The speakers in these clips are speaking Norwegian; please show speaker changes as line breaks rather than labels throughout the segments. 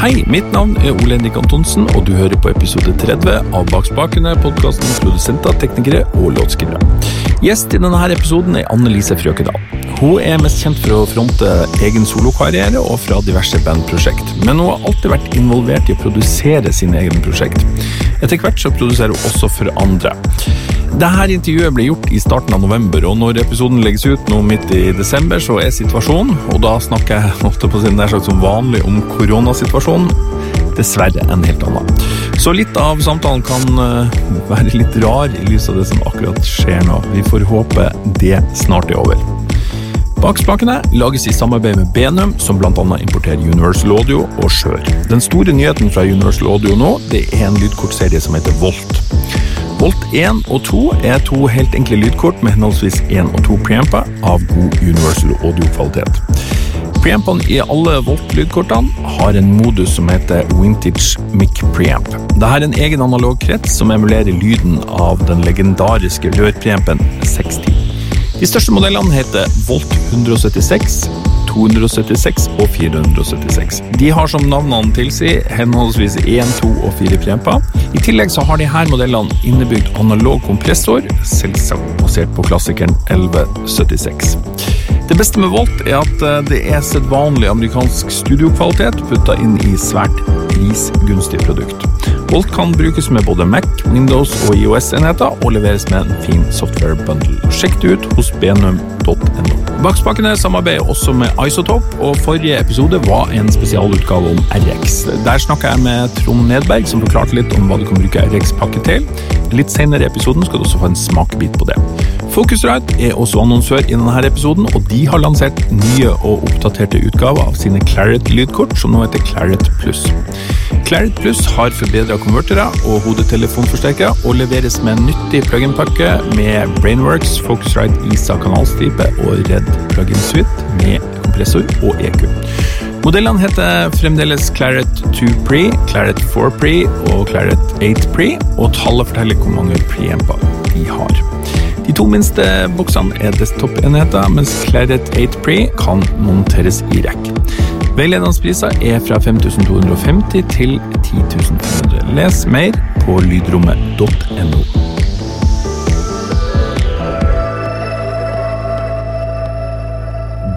Hei, mitt navn er Ole Henrik Antonsen, og du hører på episode 30 av Bak spakene, podkasten produsenter, teknikere og låtskrivere. Gjest i denne episoden er Annelise Frøkedal. Hun er mest kjent for å fronte egen solokarriere og fra diverse bandprosjekt, men hun har alltid vært involvert i å produsere sine egne prosjekt. Etter hvert så produserer hun også for andre. Dette intervjuet ble gjort i starten av november, og når episoden legges ut nå midt i desember, så er situasjonen, og da snakker jeg ofte på sin nær sagt som vanlig om koronasituasjonen, dessverre en helt annen. Så litt av samtalen kan eh, være litt rar i lys av det som akkurat skjer nå. Vi får håpe det snart er over. Bak spakene lages i samarbeid med Benum, som bl.a. importerer Universal Audio og Skjør. Den store nyheten fra Universal Audio nå, det er en lydkortserie som heter Volt. Volt 1 og 2 er to helt enkle lydkort med henholdsvis 1 og 2 preamper av god Universal Audio-kvalitet. Preampene i alle Volt-lydkortene har en modus som heter Vintage Mic Preamp. Dette er en egen analog krets som emulerer lyden av den legendariske rørpreampen 60. De største modellene heter Volt 176, 276 og 476. De har som navnene tilsier henholdsvis 1, 2 og 4 preamper. I tillegg så har de her modellene innebygd analog kompressor, selvsagt basert på klassikeren 1176. Det beste med Volt er at eh, det er sedvanlig amerikansk studiokvalitet putta inn i svært prisgunstig produkt. Volt kan brukes med både Mac, Windows og IOS-enheter, og leveres med en fin software bundle. Sjekk det ut hos benum.no. Bakspakkene samarbeider også med Isotope, og forrige episode var en spesialutgave om RX. Der snakka jeg med Trond Nedberg, som forklarte litt om hva du kan bruke RX-pakke til. Litt senere i episoden skal du også få en smakebit på det. Focusrite er også annonsør i denne episoden, og de har lansert nye og oppdaterte utgaver av sine Claret-lydkort, som nå heter Claret Pluss. Claret Pluss har forbedra konvertere og hodetelefonforsterkere, og leveres med en nyttig plug-in-pakke med Brainworks, Focusrite ISA kanalstripe og Red Plug-in Suite med kompressor og EQ. Modellene heter fremdeles Claret 2 Pre, Claret 4 Pre og Claret 8 Pre, og tallet forteller hvor mange preamper de har. De to minste boksene er desktop-enheter, mens Claret 8 Pre kan monteres i rekk. Veiledende priser er fra 5250 til 10.500. Les mer på lydrommet.no.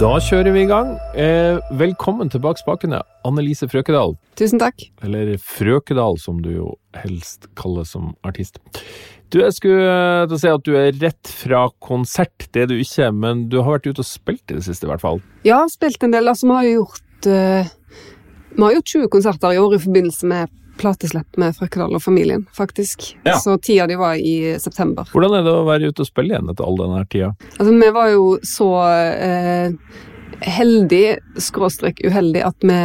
Da kjører vi i gang. Eh, velkommen tilbake spakene, Annelise Frøkedal.
Tusen takk.
Eller Frøkedal, som du jo helst kaller som artist. Du, jeg skulle eh, til å si at du er rett fra konsert, det er du ikke, men du har vært ute og spilt i det siste, i hvert fall.
Ja, spilt en del. Altså, vi har gjort uh, Vi har gjort 20 konserter i år i forbindelse med plateslipp med Frøkedal og familien, faktisk.
Ja.
Så tida de var i september.
Hvordan er det å være ute og spille igjen etter all denne tida?
Altså, vi var jo så uh, heldig, skråstrek uheldig, at vi,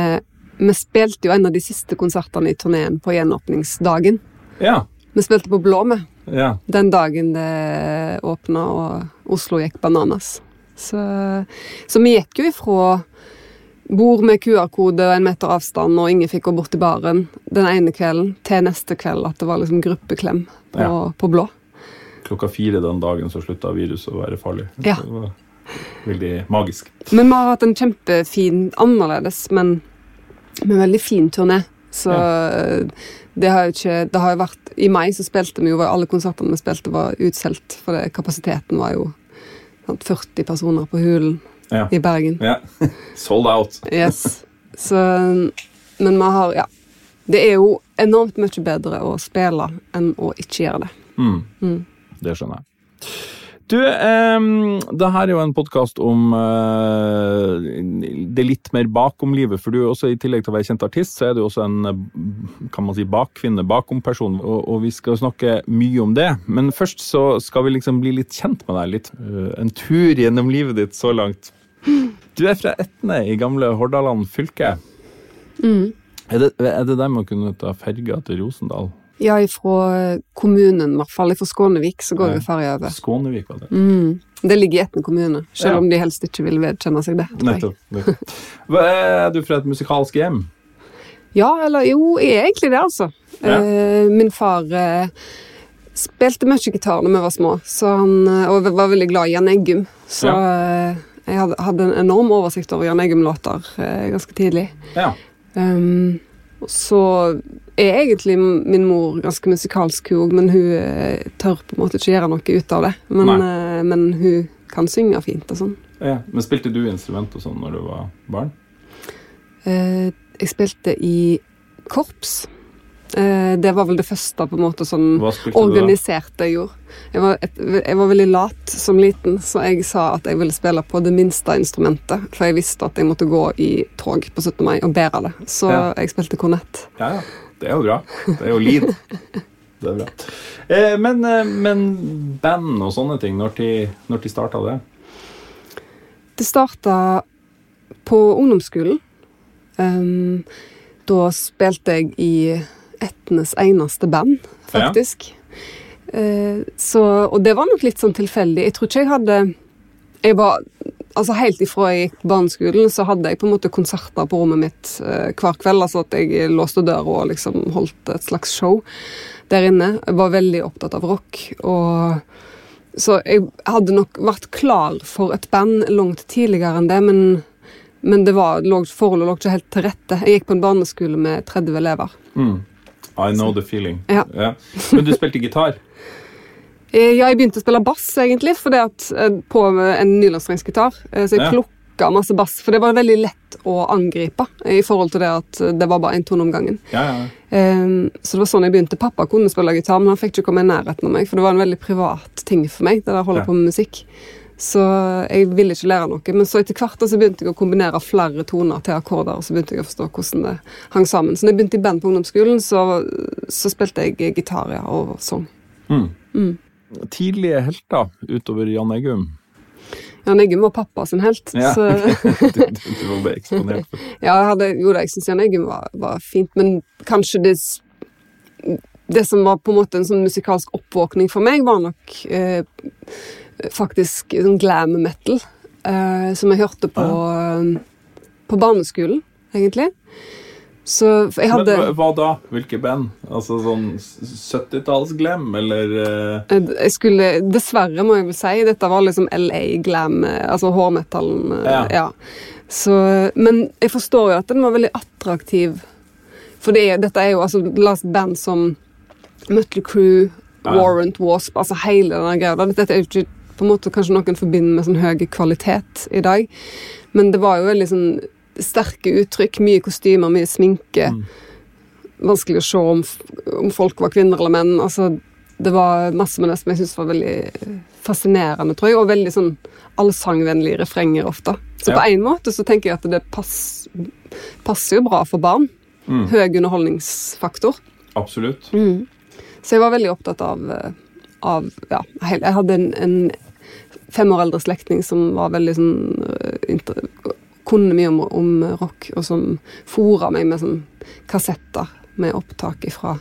vi spilte jo en av de siste konsertene i turneen på gjenåpningsdagen.
Ja.
Vi spilte på Blå, vi.
ja.
Den dagen det åpna og Oslo gikk bananas. Så, så vi gikk jo ifra bord med QR-kode og en meter avstand, og ingen fikk gå bort til baren den ene kvelden, til neste kveld at det var liksom gruppeklem på,
Ja.
på blå.
Klokka fire den dagen så slutta viruset å være farlig.
Ja.
Det var veldig magisk.
Men vi har hatt en kjempefin, annerledes, men, men veldig fin turné. Så det har jo ikke Det har jo vært I mai så spilte vi jo Alle konsertene vi spilte, var utsolgt, for det, kapasiteten var jo sant, 40 personer på Hulen
Ja.
i Bergen.
ja. Sold out.
Yes. Så Men vi har Ja. Det er jo enormt mye bedre å spille enn å ikke gjøre det.
Mm.
Mm.
Det skjønner jeg. Du, um, det her er jo en podkast om uh, det litt mer bakom livet. For du er også, i tillegg til å være kjent artist, så er du også en eh, kan man si, bakkvinne, bakom-person. Og, og vi skal snakke mye om det. Men først så skal vi liksom bli litt kjent med deg. Litt, uh, en tur gjennom livet ditt så langt. Du er fra Etne i gamle Hordaland fylke.
Mm.
Er det, er det der man kunne ta ferga til Rosendal?
Ja, ifra kommunen, i hvert fall. Fra Skånevik så går jo ferja over.
Skånevik, var det.
Mm. Det ligger i Etne kommune, selv
Ja.
om de helst ikke vil vedkjenne seg det.
Nettopp. nettopp. Er du fra et musikalsk hjem?
Ja, eller jo, jeg er egentlig det, altså.
Ja.
Eh, min far eh, spilte mye gitar da vi var små, så han, eh, og var veldig glad i Jan Eggum. Så ja. jeg hadde, hadde en enorm oversikt over Jan Eggum-låter ganske tidlig.
Ja.
Um, så er egentlig min mor ganske musikalsk, hun òg, men hun eh, tør på en måte ikke gjøre noe ut av det. Men, eh, men hun kan synge fint og sånn.
Ja. Men spilte du instrument og sånn når du var barn?
Eh, jeg spilte i korps. Eh, det var vel det første på en måte
da?
organiserte jeg gjorde. Jeg var, et, jeg var veldig lat som liten, så jeg sa at jeg ville spille på det minste instrumentet. For jeg visste at jeg måtte gå i tog på 17. mai og bære det. Så
Ja.
jeg spilte kornett.
Ja, ja. Det er jo bra. Det er jo lead. Det er bra. Eh, men, eh, men band og sånne ting, når de, når de starta det?
Det starta på ungdomsskolen. Um, da spilte jeg i Etnes eneste band, faktisk. Ja. så, og det var nok litt sånn tilfeldig. Jeg tror ikke jeg hadde jeg var, altså Helt ifra jeg gikk barneskolen, så hadde jeg på en måte konserter på rommet mitt eh, hver kveld. altså At jeg låste døra og liksom holdt et slags show der inne. Jeg var veldig opptatt av rock. og så jeg hadde nok vært klar for et band langt tidligere enn det, men, men det var, forholdet lå ikke helt til rette. Jeg gikk på en barneskole med 30 elever.
Mm. I know the feeling.
Ja.
Men du spilte gitar?
Eh, Ja, jeg begynte å spille bass, egentlig, fordi at, eh, på en nylonstrengsgitar. Eh, Så jeg
Ja.
plukka masse bass, for det var veldig lett å angripe i forhold til det at det var bare én tone om gangen.
Ja, ja.
Eh, Så det var sånn jeg begynte. Pappa kunne spille gitar, men han fikk ikke komme i nærheten av meg, for det var en veldig privat ting for meg, det der å holde
Ja.
på med musikk. Så jeg ville ikke lære noe. Men så etter hvert så begynte jeg å kombinere flere toner til akkorder, og så begynte jeg å forstå hvordan det hang sammen. Så når jeg begynte i band på ungdomsskolen, så, så spilte jeg gitar og sang.
Mm.
Mm.
Tidlige helter utover Jan Eggum.
Jan Eggum var pappa sin helt.
Ja.
Så,
Du, du, du var bare eksponert for
ja, jeg hadde, jo da, jeg syns Jan Eggum var, var fint, men kanskje det Det som var på en måte en sånn musikalsk oppvåkning for meg, var nok eh, faktisk sånn glam metal. uh, som jeg hørte på, uh, på barneskolen, egentlig. Så jeg hadde
Men hva- da? Hvilke band? Altså sånn 70-talls-glam, eller Eh,
Jeg skulle, dessverre må jeg vel si, dette var liksom LA glam, eh, altså hårmetallen.
Ja.
Ja. Så, men jeg forstår jo at den var veldig attraktiv. For det dette er jo altså last band som Mutley Crew,
Ja.
Warrant Wasp, altså hele den greia. Dette er jo ikke på en måte kanskje noen forbinder med sånn høy kvalitet i dag, men det var jo veldig sånn sterke uttrykk, mye kostymer, mye sminke.
Mm.
Vanskelig å se om, om folk var kvinner eller menn. Altså, det var masse med det som jeg syntes var veldig fascinerende, tror jeg, og veldig sånn allsangvennlige refrenger ofte. Så
Ja.
på en måte så tenker jeg at det pass, passer jo bra for barn.
mm,
Høy underholdningsfaktor.
Absolutt.
Så jeg var veldig opptatt av, eh, av ja, Jeg hadde en, en fem år eldre slektning som var veldig sånn eh, Kunne mye om, om rock, og som fora meg med sånn kassetter med opptak ifra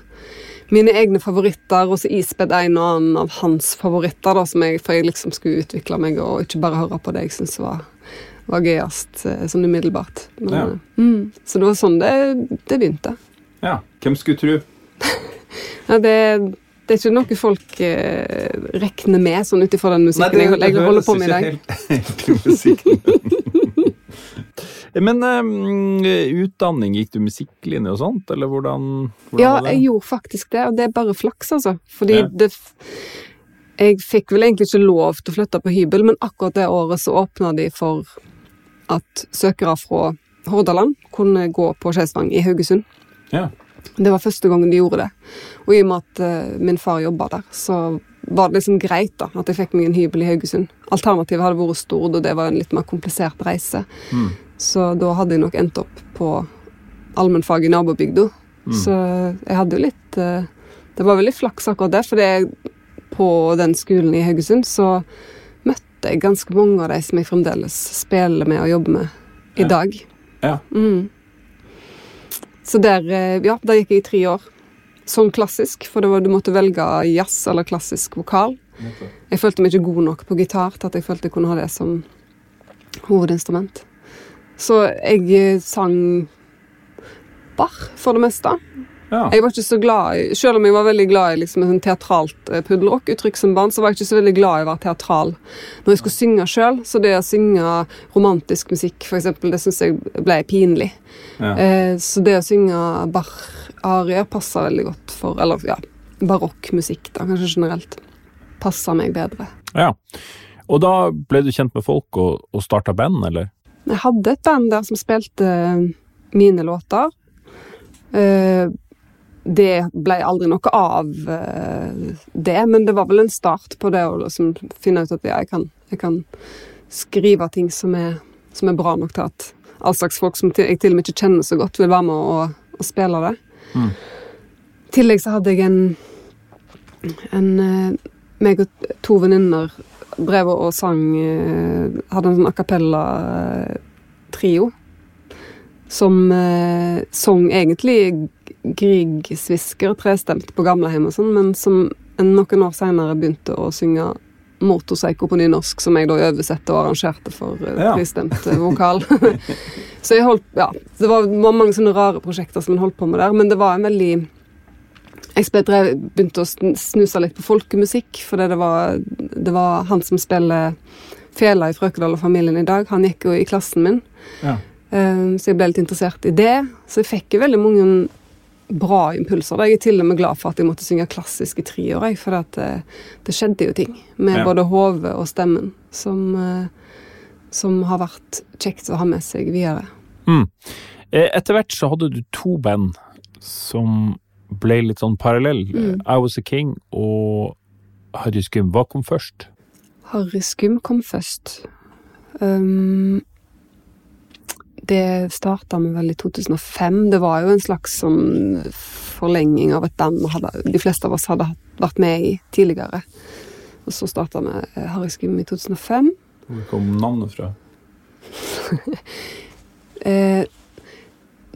mine egne favoritter, og så ispedd en og annen av hans favoritter, da, som jeg, for jeg liksom skulle utvikle meg og ikke bare høre på det jeg syntes var, var gøyest eh, sånn umiddelbart. Men,
Ja.
eh, mm, så det var sånn det, det begynte.
Ja. Hvem skulle tro?
Ja, det, det er ikke noe folk eh, regner med sånn ut ifra den musikken jeg, jeg holder på med i dag.
Helt, helt. Men um, utdanning, gikk du musikklinje og sånt, eller hvordan, hvordan
Ja,
det?
jeg gjorde faktisk det, og det er bare flaks, altså. Fordi
Ja.
det Jeg fikk vel egentlig ikke lov til å flytte på hybel, men akkurat det året så åpna de for at søkere fra Hordaland kunne gå på Skeisvang i Haugesund.
Ja.
Det var første gangen de gjorde det. Og i og med at uh, min far jobba der, så var det liksom greit da, at jeg fikk meg en hybel i Haugesund. Alternativet hadde vært Stord, og det var en litt mer komplisert reise.
Mm.
Så da hadde jeg nok endt opp på allmennfag i nabobygda.
Mm.
Så jeg hadde jo litt uh, Det var veldig flaks akkurat det, for det, på den skolen i Haugesund så møtte jeg ganske mange av de som jeg fremdeles spiller med og jobber med i
Ja.
dag.
Ja.
Mm. Så der, eh, ja, der gikk jeg i tre år. Sånn klassisk, for det var, du måtte velge jazz eller klassisk vokal. Jeg følte meg ikke god nok på gitar til at jeg følte jeg kunne ha det som hovedinstrument. Så jeg eh, sang bar, for det meste.
Ja.
Jeg var ikke så glad i, Selv om jeg var veldig glad i liksom, en teatralt eh, puddelrock-uttrykk som barn, så var jeg ikke så veldig glad i å være teatral når jeg skulle synge sjøl. Så det å synge romantisk musikk, for eksempel, det syns jeg ble pinlig.
Ja.
Eh, så det å synge bar-arier passer veldig godt for Eller ja, barokkmusikk, da, kanskje generelt. Passer meg bedre.
ja. Og da ble du kjent med folk og, og starta band, eller?
Jeg hadde et band der som spilte mine låter. Eh, det ble aldri noe av eh, det, men det var vel en start på det å liksom finne ut at ja, jeg, kan, jeg kan skrive ting som er, som er bra nok til at all slags folk som jeg til og med ikke kjenner så godt, vil være med og, og spille det.
Mm.
I tillegg så hadde jeg en en eh, meg og to venninner drev og sang eh, Hadde en sånn a cappella-trio. Som eh, sang egentlig Grieg-svisker trestemt på gamlehjem og sånn, men som en- noen år seinere begynte å synge Motorpsycho på nynorsk, som jeg da oversatte og arrangerte for eh,
Ja.
tristemt eh, vokal. Så jeg holdt Ja, det var, var mange sånne rare prosjekter som en holdt på med der, men det var en veldig jeg spilte, begynte å snuse litt på folkemusikk, fordi det var, det var han som spiller fela i Frøkedal og familien i dag. Han gikk jo i klassen min,
Ja.
Eh, så jeg ble litt interessert i det. Så jeg fikk jo veldig mange bra impulser. Jeg er til og med glad for at jeg måtte synge klassisk i tre år, for det, det skjedde jo ting med
Ja.
både hodet og stemmen som, eh, som har vært kjekt å ha med seg videre.
Mm. Eh, Etter hvert så hadde du to band som ble litt sånn parallell.
Mm.
I Was A King og Harry Skum. Hva kom først?
Harry Skum kom først. Um, det starta vi vel i 2005. Det var jo en slags sånn forlenging av et band hadde, de fleste av oss hadde vært med i tidligere. Og så starta vi eh, Harry Skum i 2005.
Hvor kom navnet fra?
Eh,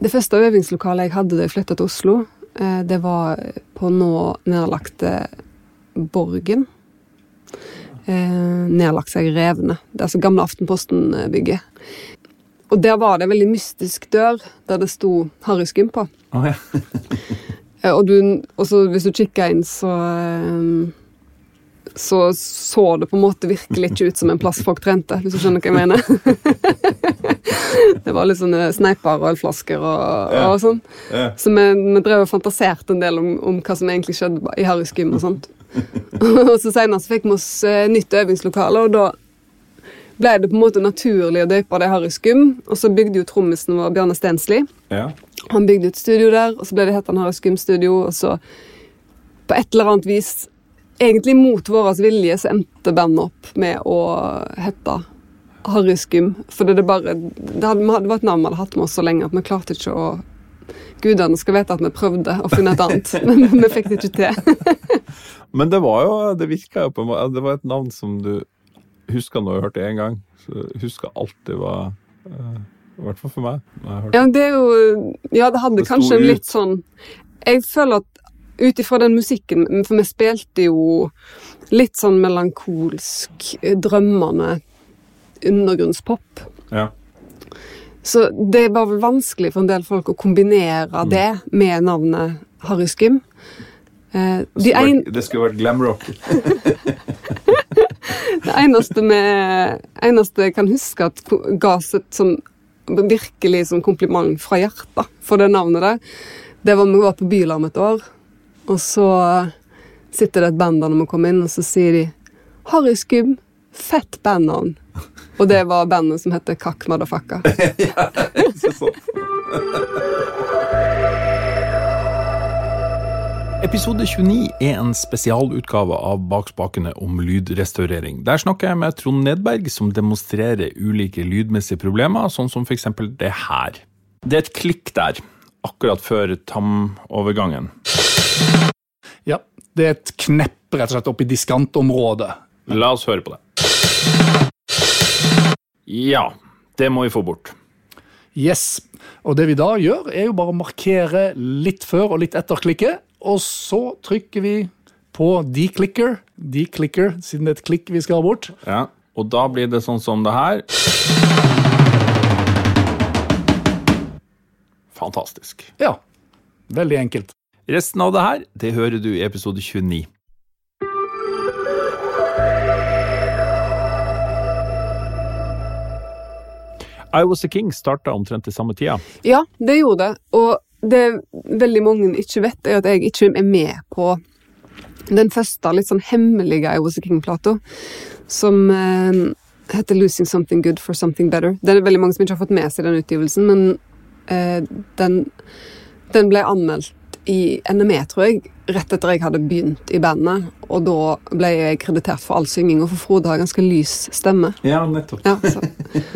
det første øvingslokalet jeg hadde da jeg flytta til Oslo, eh, det var på nå nedlagte Borgen. Eh, nedlagt seg Revne. Det er altså gamle Aftenposten-bygget. Og der var det en veldig mystisk dør der det sto Harry Skum på.
Oh, ja.
Eh, og, du, hvis du kikka inn, så eh, så så det på en måte virkelig ikke ut som en plass folk trente, hvis du skjønner hva jeg mener. det var litt sånne sneiper og ølflasker og,
Ja.
og sånn.
Ja.
Så vi, vi drev og fantaserte en del om, om hva som egentlig skjedde i Harry Skum og sånt. og så senere så fikk vi oss eh, nytt øvingslokale, og da ble det på en måte naturlig å døpe det Harry Skum. Og så bygde jo trommisen vår Bjarne Stensli.
ja.
Han bygde et studio der, og så ble det hett Harry Skum Studio, og så på et eller annet vis, egentlig mot vår vilje, så endte bandet opp med å hete Harry Skum. For det, bare, det, hadde, det var et navn vi hadde hatt med oss så lenge at vi klarte ikke å Gudene skal vite at vi prøvde å finne et annet, men vi fikk det ikke til.
Men det var jo Det virka jo på en måte Det var et navn som du huska når jeg hørte det én gang. Så huska alltid var eh, I hvert fall for meg.
Ja, det er jo Ja, det hadde
Det
kanskje en litt sånn Jeg føler at ut ifra den musikken For vi spilte jo litt sånn melankolsk, eh, drømmende undergrunnspop.
Ja.
Så det var vel vanskelig for en del folk å kombinere
Mm.
det med navnet Harry Skim. Eh,
Det
de
skulle
en,
vært- det skulle vært glamrock.
det eneste, med, eneste jeg kan huske at ga et sånn virkelig sånn kompliment fra hjertet for det navnet der, det var vi var på Bylarm et år, og så sitter det et band der når vi kommer inn, og så sier de Harry Skum, fett bandnavn. Og det var bandet som heter Kakk Madafakka.
Ikke sant? Episode 29 er en spesialutgave av Bak spakene om lydrestaurering. Der snakker jeg med Trond Nedberg, som demonstrerer ulike lydmessige problemer, sånn som f.eks. det her. Det er et klikk der, akkurat før tamovergangen.
Ja, det er et knepp rett og slett opp i diskantområdet.
La oss høre på det. Ja, det må vi få bort.
Yes. Og det vi da gjør, er jo bare å markere litt før og litt etter klikket, og så trykker vi på declicker, declicker, siden det er et klikk vi skal ha bort.
Ja, Og da blir det sånn som det her. Fantastisk.
Ja, veldig enkelt.
Resten av det her, det hører du i episode 29. I Was A King starta omtrent i samme tida.
Ja, det gjorde det. Og det veldig mange ikke vet, er at jeg ikke er med på den første litt sånn hemmelige I Was A King-plata, som eh, heter Losing Something Good for Something Better. Det er veldig mange som ikke har fått med seg den utgivelsen, men eh, den, den ble anmeldt i NME, tror jeg, rett etter jeg hadde begynt i bandet. Og da ble jeg kreditert for all synging, og for Frode har ganske lys stemme.
Ja, nettopp.
Ja, så.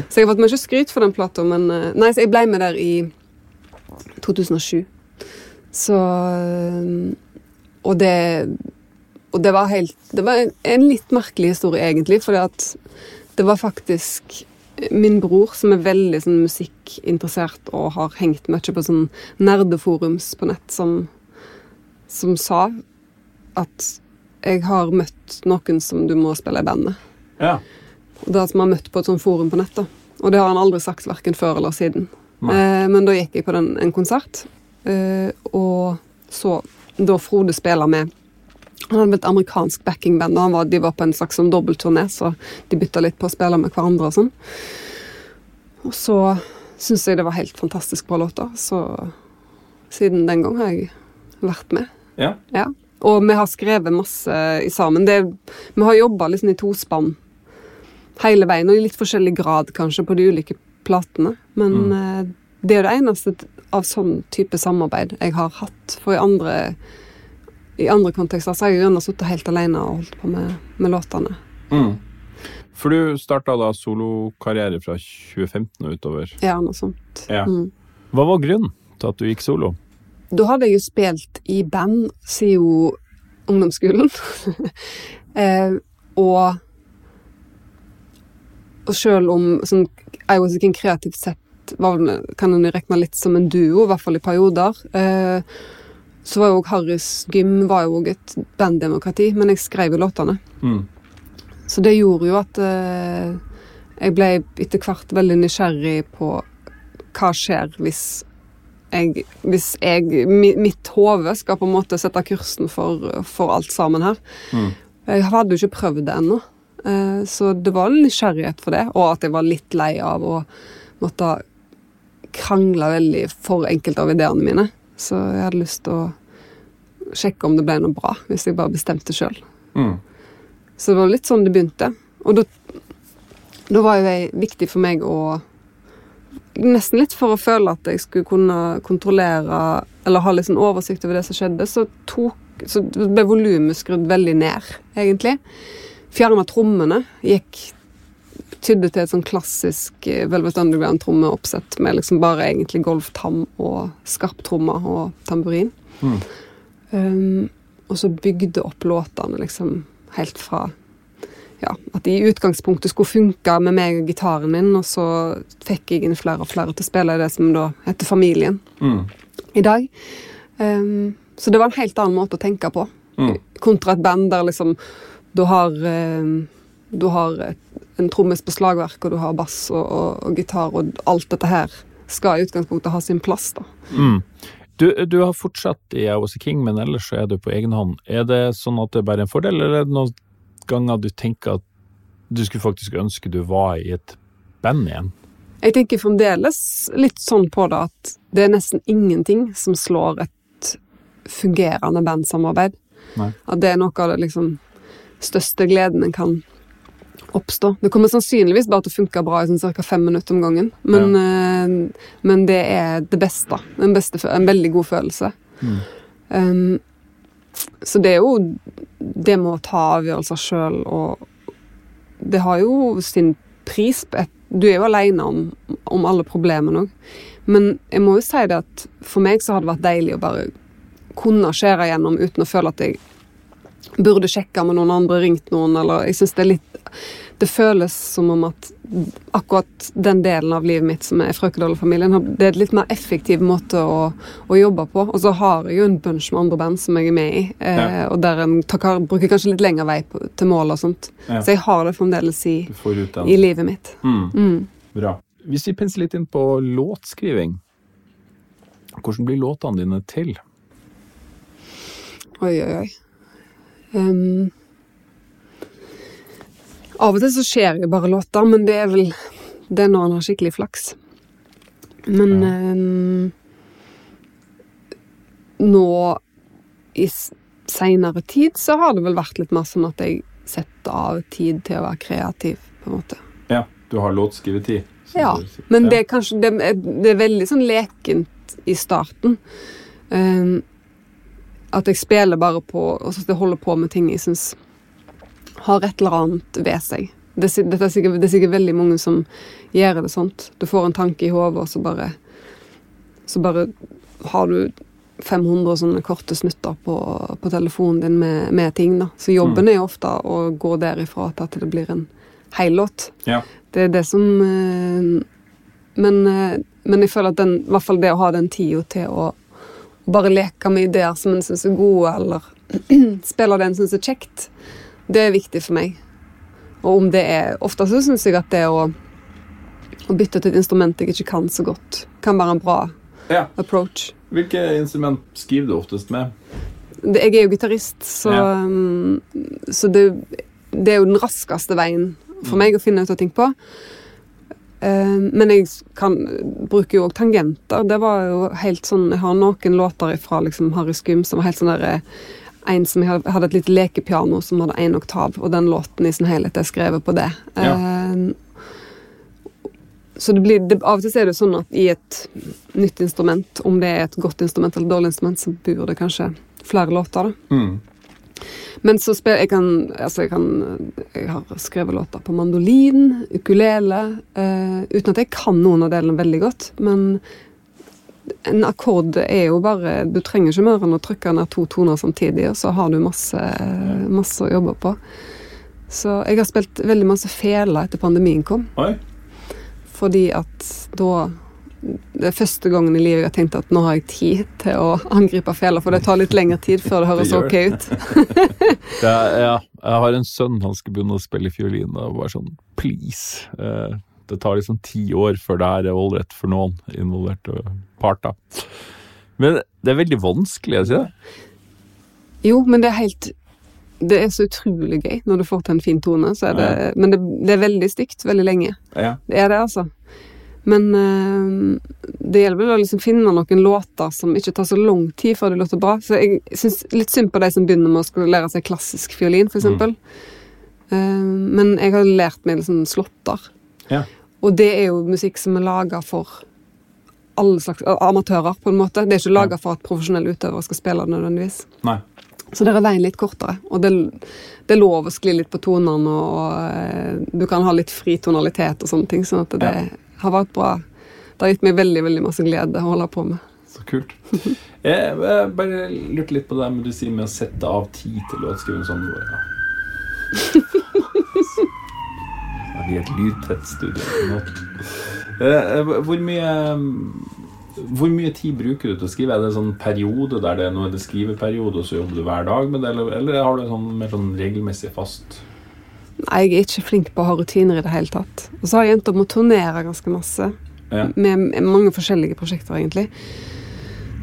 så jeg har fått mye skryt for den plata, men eh, Nei, så jeg ble med der i 2007. Så eh, Og det Og det var helt Det var en, en litt merkelig historie, egentlig, fordi at det var faktisk min bror, som er veldig sånn, musikkinteressert og har hengt mye på sånn nerdeforums på nett, som, som sa at jeg har møtt noen som du må spille i band med.
Ja.
Og det vi har møtt på et sånt forum på nett. da. Og det har han aldri sagt verken før eller siden. Eh, men da gikk jeg på den, en konsert, eh, og så da Frode spiller med Han hadde et amerikansk backingband, og han var, de var på en slags sånn dobbeltturné, så de bytta litt på å spille med hverandre og sånn. Og så syns jeg det var helt fantastisk bra låter, så siden den gang har jeg vært med.
ja.
Ja. Og vi har skrevet masse i sammen. Det, vi har jobba liksom i tospann hele veien, og i litt forskjellig grad kanskje på de ulike platene. Men eh, det er det eneste av sånn type samarbeid jeg har hatt. For i andre, i andre kontekster så har jeg gjerne sittet helt alene og holdt på med, med låtene.
Mm. For du starta da solokarriere fra 2015 og utover.
Ja, noe sånt.
Ja.
Mm.
Hva var grunnen til at du gikk solo?
Da hadde jeg jo spilt i band siden ungdomsskolen. eh, og og selv om sånn, I Was A King kreativt sett var, kan en regne litt som en duo, i hvert fall i perioder. Eh, så var jo Harrys Gym var jo et banddemokrati, men jeg skrev jo låtene.
Mm.
Så det gjorde jo at eh, jeg ble etter hvert veldig nysgjerrig på hva skjer hvis jeg, hvis jeg mitt hode skal på en måte sette kursen for, for alt sammen her.
Mm.
Jeg hadde jo ikke prøvd det ennå, så det var en nysgjerrighet for det. Og at jeg var litt lei av å måtte krangle veldig for enkelte av ideene mine. Så jeg hadde lyst til å sjekke om det ble noe bra, hvis jeg bare bestemte sjøl.
Mm.
Så det var litt sånn det begynte. Og da, da var jo det viktig for meg å Nesten litt for å føle at jeg skulle kunne kontrollere eller ha litt sånn oversikt over det som skjedde, så, tok, så ble volumet skrudd veldig ned, egentlig. Fjerna trommene. Gikk Tydde til et sånn klassisk eh, Velvet Underground-trommeoppsett med liksom bare egentlig golftam og skarptrommer og tamburin.
Mm.
Um, og så bygde opp låtene liksom helt fra ja, at de i utgangspunktet skulle funke med meg og gitaren min, og så fikk jeg inn flere og flere til å spille det som da heter Familien
Mm.
i dag. Um, så det var en helt annen måte å tenke på,
Mm.
kontra et band der liksom du har, um, du har en trommis på slagverk, og du har bass og, og, og gitar, og alt dette her skal i utgangspunktet ha sin plass, da.
Mm. Du, du har fortsatt i AOC King, men ellers så er du på egen hånd. Er det sånn at det er bare en fordel, eller er det noen ganger du tenker at du skulle faktisk ønske du var i et band igjen?
Jeg tenker fremdeles litt sånn på det at det er nesten ingenting som slår et fungerende bandsamarbeid.
Nei.
At det er noe av det liksom største gleden en kan oppstå. Det kommer sannsynligvis bare til å funke bra i sånn ca. fem minutter om gangen, men, eh, men det er det beste. En, beste, en veldig god følelse.
Mm.
Um, så det er jo det med å ta avgjørelser sjøl, og det har jo sin pris. på Du er jo aleine om, om alle problemene òg. Men jeg må jo si det at for meg så har det vært deilig å bare kunne skjære igjennom uten å føle at jeg burde sjekka med noen andre, ringt noen, eller jeg synes det er litt Det føles som om at akkurat den delen av livet mitt som er Frøkedal-familien, det er en litt mer effektiv måte å, å jobbe på. Og så har jeg jo en bunch med andre band som jeg er med i, eh,
Ja.
og der en tar, bruker kanskje litt lengre vei på, til mål og sånt.
Ja.
Så jeg har det fremdeles i, i livet mitt.
Mm.
Mm.
Bra. Hvis vi penser litt inn på låtskriving, hvordan blir låtene dine til?
Oi, oi, oi. Ehm, av og til så skjer jo bare låter, men det er vel det er når han har skikkelig flaks. Men ehm, nå i seinere tid så har det vel vært litt mer sånn at jeg setter av tid til å være kreativ, på en måte.
Ja, du har låtskrivetid.
Ja, men det er kanskje det det er veldig sånn lekent i starten. Ehm, at jeg spiller bare på Og at jeg holder på med ting jeg syns har et eller annet ved seg. Det, er er sikkert, det er sikkert veldig mange som gjør det sånt. Du får en tanke i hodet, og så bare Så bare har du 500 sånne korte snutter på, på telefonen din med, med ting. da. Så jobben er jo ofte å gå derifra til at det blir en hel låt.
Ja.
Det er det som eh, men, eh, men jeg føler at den, i hvert fall det å ha den tida til å bare leke med ideer som en syns er gode, eller spiller det en syns er kjekt, det er viktig for meg. Og om det er Ofte så syns jeg at det å, å bytte til et instrument jeg ikke kan så godt, kan være en bra
Ja.
approach.
Hvilke instrument skriver du oftest med?
Det, jeg er jo gitarist, så,
Ja.
um, så det, det er jo den raskeste veien for meg å finne ut av ting på. Um, men jeg kan, bruker jo òg tangenter. Det var jo helt sånn Jeg har noen låter fra liksom Harry Skum som var helt sånn derre en som hadde- hadde et lite lekepiano som hadde én oktav, og den låten i sin helhet er skrevet på det.
Ja.
Um, så det blir, det, av og til er det sånn at i et nytt instrument, om det er et godt instrument eller et dårlig instrument, så bor det kanskje flere låter. da.
Mm.
Men så spiller jeg kan, altså jeg kan Jeg har skrevet låter på mandolin, ukulele eh, Uten at jeg kan noen av delene veldig godt. Men en akkord er jo bare Du trenger ikke mer enn å trykke ned to toner samtidig, og så har du masse, masse å jobbe på. Så jeg har spilt veldig masse fele etter pandemien kom.
Oi.
Fordi at da Det er første gangen i livet jeg har tenkt at nå har jeg tid til å angripe feler, for det tar litt lengre tid før det høres
Det
ok ut.
Ja, ja, jeg har en sønn, han skal begynne å spille fiolin, og bare sånn please. Eh, det tar liksom ti år før det her er ålreit for noen involverte parter. Men det er veldig vanskelig, jeg sier det?
Jo, men det er helt Det er så utrolig gøy når du får til en fin tone. Så det, Men det, det er veldig stygt veldig lenge.
Ja.
Det er det, altså. Men uh, det gjelder vel å liksom finne noen låter som ikke tar så lang tid før de låter bra. Så jeg syns litt synd på de som begynner med å skulle lære seg klassisk fiolin, f.eks. eksempel Uh, men jeg har lært meg liksom slåtter.
Ja.
Og det er jo musikk som er laga for alle slags amatører, på en måte. Det er ikke laga for at profesjonelle utøvere skal spille det nødvendigvis.
Nei.
Så der er veien litt kortere, og det, det er lov å skli litt på tonene, og, og, du kan ha litt fri tonalitet og sånne ting, sånn at det har vært bra. Det har gitt meg veldig, veldig masse glede å holde på med.
Så kult. Jeg, jeg bare lurte litt på det med du sier med å sette av tid til låtskriving sånn. Ja. Ja, Vi er et lydtett studio. en måte. Eh, Hvor mye hvor mye tid bruker du til å skrive? Er det en sånn periode der det er nå er det skriveperiode, og så jobber du hver dag med det, eller, eller har du en sånn mer sånn regelmessig fast
jeg er ikke flink på å ha rutiner i det hele tatt. Og så har jeg endt opp med å turnere ganske masse,
Ja.
med, med mange forskjellige prosjekter, egentlig.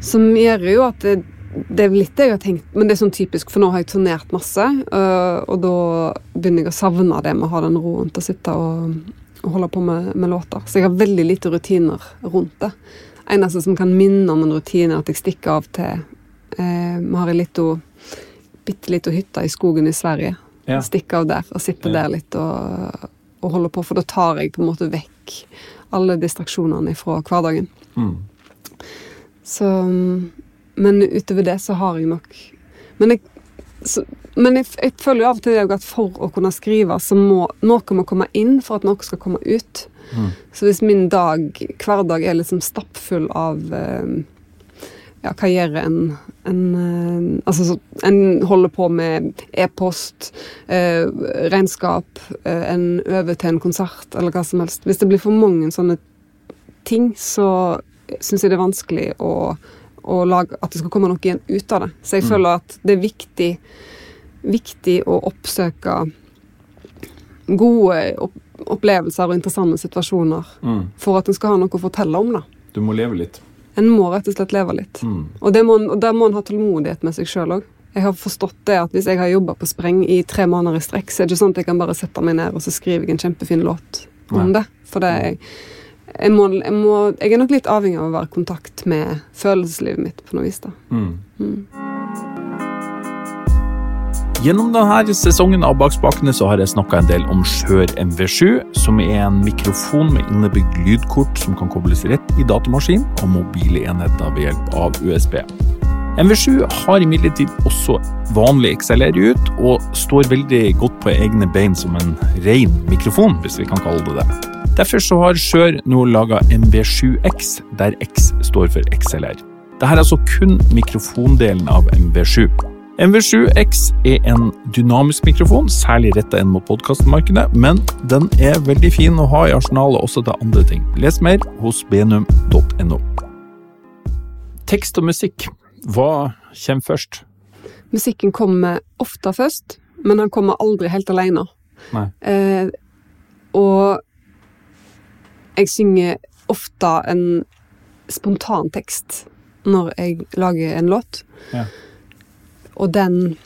Som gjør jo at det, det er litt det jeg har tenkt, men det er sånn typisk, for nå har jeg turnert masse, øh, og da begynner jeg å savne det med å ha den roen til å sitte og, og holde på med, med låter. Så jeg har veldig lite rutiner rundt det. Eneste som kan minne om en rutine, er at jeg stikker av til eh, Vi har ei lita bitte lita hytte i skogen i Sverige.
Ja.
Stikke av der og sitte
Ja.
der litt og, og holde på, for da tar jeg på en måte vekk alle distraksjonene fra hverdagen.
Mm.
Så Men utover det så har jeg nok Men jeg, så, men jeg, jeg føler jo av og til at for å kunne skrive, så må noe må komme inn for at noe skal komme ut.
Mm.
Så hvis min dag, hverdag er liksom stappfull av eh, Ja, hva gjør en, en eh, Altså, en holder på med e-post, eh, regnskap, eh, en øver til en konsert, eller hva som helst. Hvis det blir for mange sånne ting, så syns jeg det er vanskelig å, å lage at det skal komme noe igjen ut av det. Så jeg
Mm.
føler at det er viktig, viktig å oppsøke gode opp opplevelser og interessante situasjoner
Mm.
for at en skal ha noe å fortelle om. da.
Du må leve litt.
En må rett og slett leve litt.
Mm.
Og, det må, og der må en ha tålmodighet med seg sjøl òg. Jeg har forstått det at hvis jeg har jobba på spreng i tre måneder i strekk, så er det ikke sånn at jeg kan bare sette meg ned og så skriver jeg en kjempefin låt om
Nei.
det. For det er, jeg, må, jeg, må, jeg er nok litt avhengig av å være i kontakt med følelseslivet mitt på noe vis. da.
Mm. Gjennom denne sesongen av Bakspakene så har jeg snakka en del om Skjør MV7, som er en mikrofon med innebygd lydkort som kan kobles rett i datamaskin og mobile enheter ved hjelp av USB. MV7 har imidlertid også vanlig XLR ut, og står veldig godt på egne bein som en ren mikrofon, hvis vi kan kalle det det. Derfor så har Skjør nå laga MV7X, der X står for XLR. Dette er altså kun mikrofondelen av MV7. MV7X er en dynamisk mikrofon, særlig retta inn mot podkastmarkedet, men den er veldig fin å ha i arsenalet også til andre ting. Les mer hos benum.no. Tekst og musikk, hva kommer først?
Musikken kommer ofte først, men han kommer aldri helt alene. Eh, og jeg synger ofte en spontan tekst når jeg lager en låt.
Ja.
Og den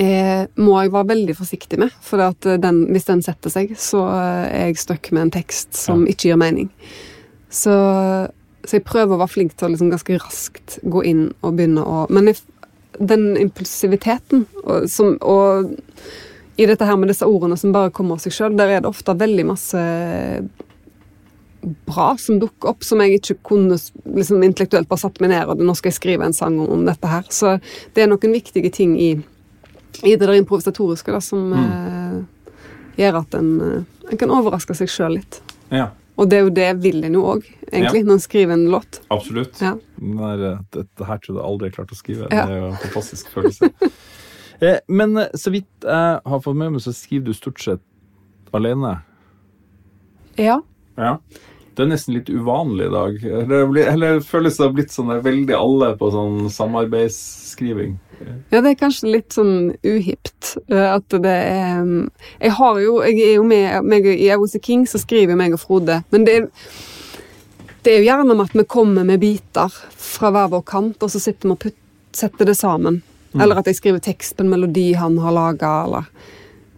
eh, må jeg være veldig forsiktig med, for at den, hvis den setter seg, så er jeg stuck med en tekst som ikke gir mening. Så, så jeg prøver å være flink til å liksom ganske raskt gå inn og begynne å Men jeg, den impulsiviteten og, som, og i dette her med disse ordene som bare kommer av seg sjøl, der er det ofte veldig masse bra som dukker opp, som jeg ikke kunne liksom, intellektuelt bare satt meg ned og nå skal jeg skrive en sang om, dette her. Så det er noen viktige ting i, i det der improvisatoriske da, som eh, gjør at en, eh, en kan overraske seg sjøl litt.
Ja,
Og det er jo det vil en jo òg, egentlig, når en skriver en låt.
absolutt.
Ja.
Den eh, dette her trodde jeg aldri jeg klarte å skrive.
Ja.
Det er jo en fantastisk følelse. Eh, Men så vidt jeg har fått med meg, så skriver du stort sett alene.
Ja.
Ja. Det er nesten litt uvanlig i dag. Eller, eller føles det har blitt sånn veldig alle på sånn samarbeidsskriving.
Ja, det er kanskje litt sånn uhipt. eh, At det er mm, Jeg har jo Jeg er jo med meg, I I King så skriver meg og Frode, men det er det er jo gjerne med at vi kommer med biter fra hver vår kant, og så sitter vi og putt, setter det sammen. Eller at jeg skriver tekst på en melodi han har laga, eller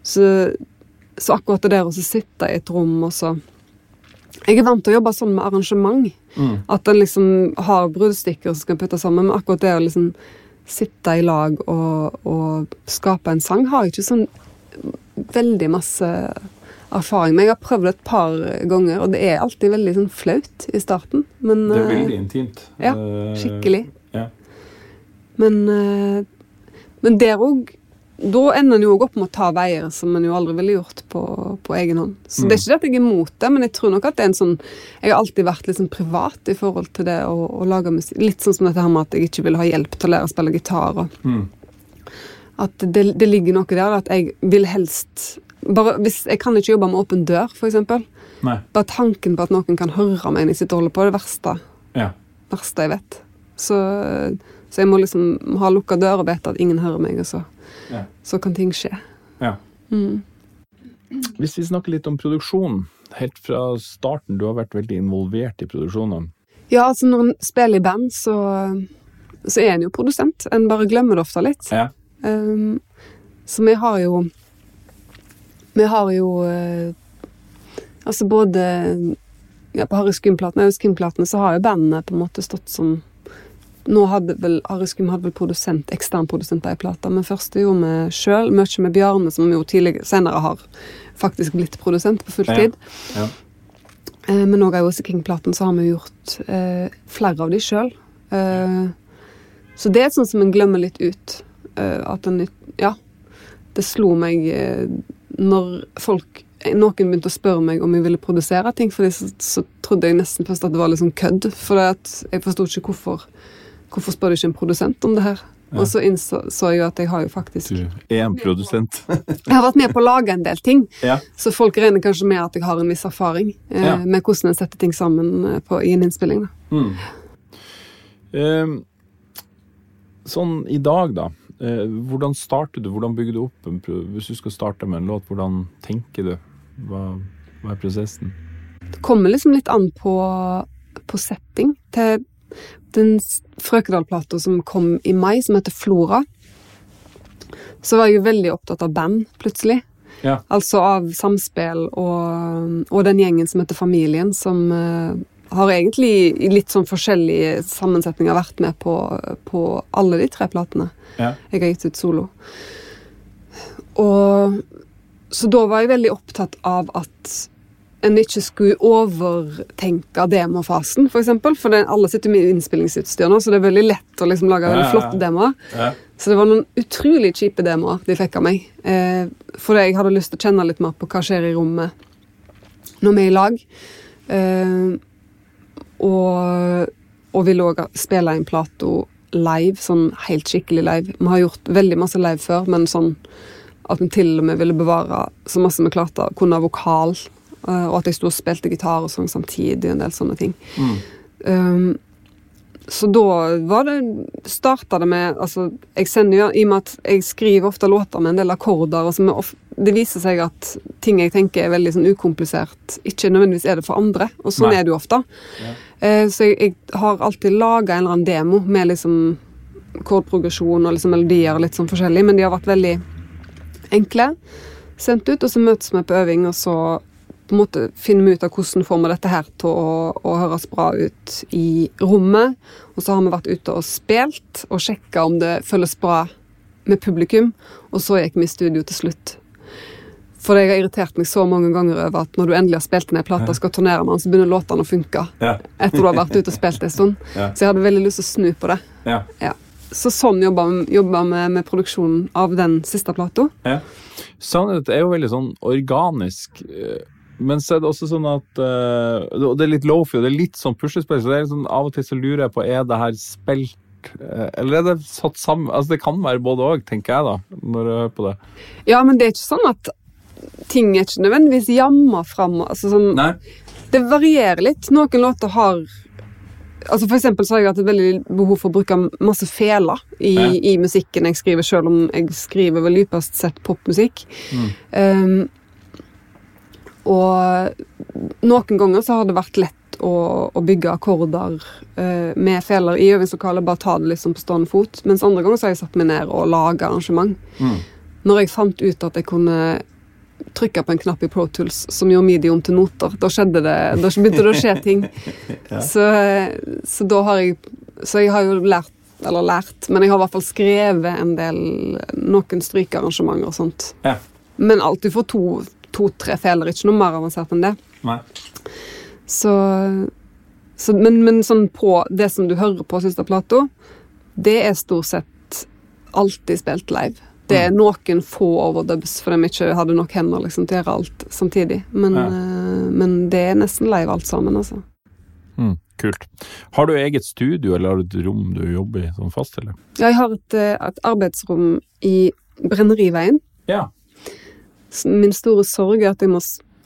så, så akkurat det der å så sitte i et rom og så Jeg er vant til å jobbe sånn med arrangement. At en liksom har bruddstykker som skal puttes sammen, men akkurat det å liksom sitte i lag og, og skape en sang har jeg ikke sånn veldig masse erfaring med. Jeg har prøvd det et par ganger, og det er alltid veldig sånn flaut i starten. Men,
Det er
eh,
veldig intimt.
ja,
Eh,
skikkelig.
Ja.
Men, eh, men der òg Da ender en jo opp med å ta veier som en jo aldri ville gjort på, på egen hånd. Så det er ikke det at jeg er imot det, men jeg tror nok at det er en sånn Jeg har alltid vært litt sånn privat i forhold til det å, å lage musikk. Litt sånn som dette her med at jeg ikke vil ha hjelp til å lære å spille gitar. Og
Mm.
at det, det ligger noe der at jeg vil helst bare, hvis, Jeg kan ikke jobbe med åpen dør, eksempel. Bare tanken på at noen kan høre meg når jeg sitter og holder på, er det verste
Ja.
verste jeg vet. Så, så jeg må liksom ha lukka dør og vite at ingen hører meg, og så,
Ja.
så kan ting skje.
ja.
Mm.
Hvis vi snakker litt om produksjon, helt fra starten, du har vært veldig involvert i produksjonene.
Ja, altså når en spiller i band, så, så er en jo produsent. En bare glemmer det ofte litt.
Ja.
Um, så vi har jo Vi har jo uh, Altså både ja, På Harry Skum-platene Skum så har jo bandene på en måte stått som Nå hadde vel Ariskum hadde vel produsent, ekstern produsent på ei plate, men først gjorde vi sjøl, mye med Bjarne, som jo tidligere, senere har faktisk blitt produsent på fulltid.
Ja.
Eh, Men òg av Jose King-platen så har vi gjort eh, flere av de sjøl. Eh, så det er sånn som en glemmer litt ut. Eh, at en Ja. Det slo meg eh, når folk noen begynte å spørre meg om jeg ville produsere ting, for så, så trodde jeg nesten først at det var litt sånn kødd. For jeg forsto ikke hvorfor Hvorfor spør du ikke en produsent om det her? Og så innså så jeg jo at jeg har jo faktisk
Du er en produsent.
Jeg har vært med på å lage en del ting.
ja.
Så folk regner kanskje med at jeg har en viss erfaring eh,
Ja.
med hvordan en setter ting sammen eh, på, i en innspilling. Da.
Mm. Eh, sånn i dag, da. Eh, hvordan starter du? Hvordan bygger du opp en pro Hvis du skal starte med en låt, hvordan tenker du? Hva, hva er prosessen?
Det kommer liksom litt an på, på setting. Til den Frøkedal-plata som kom i mai, som heter Flora, så var jeg jo veldig opptatt av band, plutselig.
Ja.
Altså av samspill og, og den gjengen som heter Familien, som uh, har egentlig i litt sånn forskjellige sammensetninger vært med på, på alle de tre platene
Ja.
jeg har gitt ut solo. Og så da var jeg veldig opptatt av at en ikke skulle overtenke demofasen, for eksempel. For det, alle sitter med innspillingsutstyr nå, så det er veldig lett å liksom lage
Ja,
veldig flotte demoer.
Ja.
Så det var noen utrolig kjipe demoer de fikk av meg. Eh, fordi jeg hadde lyst til å kjenne litt mer på hva skjer i rommet når vi er i lag. Eh, og, og ville òg spille inn Plato live, sånn helt skikkelig live. Vi har gjort veldig masse live før, men sånn at vi til og med ville bevare så masse vi klarte, kunne ha vokal. Eh, og at jeg sto og spilte gitar og sang samtidig, en del sånne ting.
Mm.
Um, så da var det starta det med altså, Jeg sender jo, I og med at jeg skriver ofte låter med en del akkorder og som er of, Det viser seg at ting jeg tenker er veldig sånn ukomplisert, ikke nødvendigvis er det for andre. Og sånn
Nei.
er det jo ofte.
Ja.
Eh, så jeg, jeg har alltid laga en eller annen demo med liksom kordprogresjon og liksom melodier og litt sånn forskjellig, men de har vært veldig enkle. Sendt ut, og så møtes vi på øving, og så på en måte finner vi ut av hvordan får vi dette her til å, å høres bra ut i rommet. Og så har vi vært ute og spilt og sjekka om det føles bra med publikum. Og så gikk vi i studio til slutt. For jeg har irritert meg så mange ganger over at når du endelig har spilt ned ei plate og skal turnere med den, så begynner låtene å funke
Ja.
etter du har vært ute og spilt en stund.
Ja.
Så jeg hadde veldig lyst til å snu på det.
Ja.
Ja. Så sånn jobba vi med, med produksjonen av den siste plata.
Ja. Sannhet er jo veldig sånn organisk. Men så er det også sånn at eh, Og det er litt lofi, og det er litt sånn puslespill, så det er sånn, av og til så lurer jeg på er det her spilt eh, eller er det satt sammen Altså Det kan være både òg, tenker jeg, da, når jeg hører på det.
Ja, men det er ikke sånn at ting er ikke nødvendigvis jamma fram. Altså sånn, det varierer litt. Noen låter har Altså For eksempel så har jeg hatt et veldig behov for å bruke masse feler i,
Ja.
i musikken jeg skriver, selv om jeg skriver vel dypest sett popmusikk.
Mm.
Um, og noen ganger så har det vært lett å, å bygge akkorder uh, med feler i øvingslokalet, bare ta det liksom på stående fot. Mens andre ganger så har jeg satt meg ned og laga arrangement.
Mm.
Når jeg fant ut at jeg kunne trykke på en knapp i Pro Tools som gjorde midi om til noter, da skjedde det, da begynte det å skje ting. så, så da har jeg Så jeg har jo lært eller lært, men jeg har i hvert fall skrevet en del noen strykearrangementer og sånt.
Ja.
Men alltid for to- to-tre feler, ikke noe mer avansert enn det.
Nei.
Så, så men, men sånn på det som du hører på siste Plato, det er stort sett alltid spilt live. Det er noen få overdubs fordi vi ikke hadde nok hender liksom, til å gjøre alt samtidig. Men,
Ja.
uh, men det er nesten live alt sammen, altså.
Mm, kult. Har du eget studio, eller har du et rom du jobber i sånn fast, eller?
Ja, jeg har et, eh, et arbeidsrom i Brenneriveien.
Ja.
Min store sorg er at jeg må,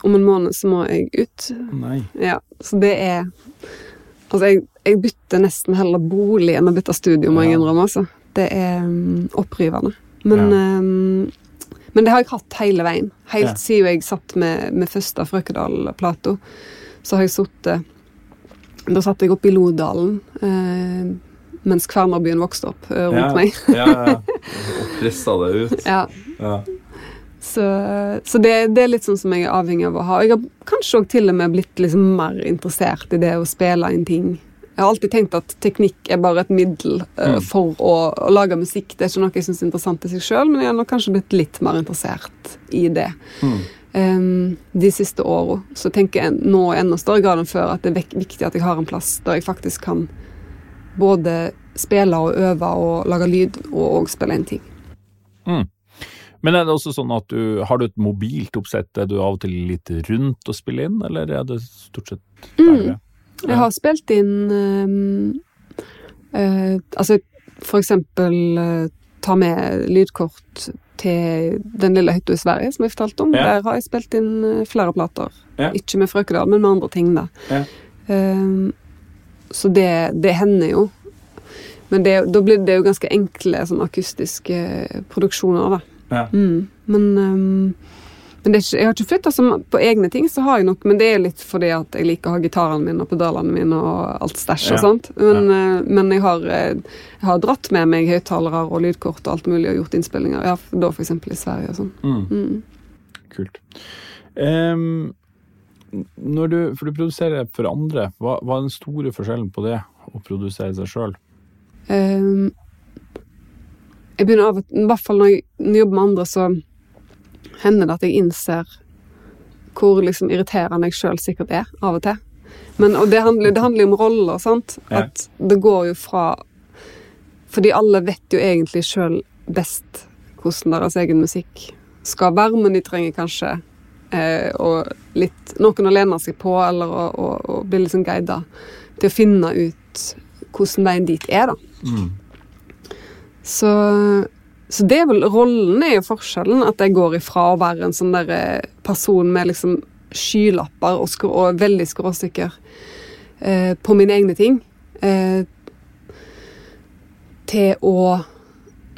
om en måned så må jeg ut.
Nei.
Ja, så det er Altså, jeg, jeg bytter nesten heller bolig enn å bytte studio, må jeg innrømme. Altså. Det er mm, opprivende. Men,
Ja.
um, men det har jeg hatt hele veien. Helt
Ja.
siden jeg satt med, med første Frøkedal-plato. Så har jeg sittet Da satt jeg oppe i Lodalen Uh, mens Kvernerbyen vokste opp eh, rundt
ja.
meg.
ja, ja. Og pressa det ut.
Ja,
Ja.
Så, så det, det er litt sånn som jeg er avhengig av å ha. Jeg har kanskje også til og med blitt liksom mer interessert i det å spille inn ting. Jeg har alltid tenkt at teknikk er bare et middel uh,
Mm.
for å, å lage musikk. Det er ikke noe jeg syns er interessant i seg sjøl, men jeg har kanskje blitt litt mer interessert i det.
Mm.
Um, de siste åra. Så tenker jeg nå i enda større grad enn før at det er viktig at jeg har en plass der jeg faktisk kan både spille og øve og lage lyd, og òg spille inn ting.
Men er det også sånn at du har du et mobilt oppsett? Er du av og til litt rundt og spiller inn, eller er det stort sett
Mm.
ferdig?
Jeg har spilt inn ehm, eh, Altså for eksempel eh, ta med lydkort til Den lille hytta i Sverige, som jeg fortalte om.
Ja.
Der har jeg spilt inn eh, flere plater.
Ja.
Ikke med Frøkedal, men med andre ting, da.
Ja.
Um, så det, det hender jo. Men det, da blir det jo ganske enkle sånn akustiske produksjoner, da.
Ja.
Mm. Men, um, Men det ikke, jeg har ikke flytta så på egne ting, så har jeg nok, men det er litt fordi at jeg liker å ha gitarene mine og pedalene mine og alt stæsj og
Ja.
sånt. Men, eh, men jeg, har, eh, jeg har dratt med meg høyttalere og lydkort og alt mulig og gjort innspillinger. Ja, da eksempel i Sverige og sånn.
Mm.
Mm.
Kult. Um, når du, for du produserer for andre, hva, hva er den store forskjellen på det å produsere seg sjøl?
Ehm, jeg begynner av og I hvert fall når jeg, når jeg jobber med andre, så hender det at jeg innser hvor liksom irriterende jeg sjøl sikkert er, av og til. Men, og det handler, det handler jo om roller, sant.
Ja.
At det går jo fra Fordi alle vet jo egentlig sjøl best hvordan deres egen musikk skal være, men de trenger kanskje eh, litt, noen å lene seg på, eller å, å, å bli liksom guida til å finne ut hvordan veien dit er, da.
Mm.
Så, så det er vel rollen er jo forskjellen. At jeg går ifra å være en sånn der eh, person med liksom skylapper og, skrå, og veldig skråsikker eh, på mine egne ting, eh, til å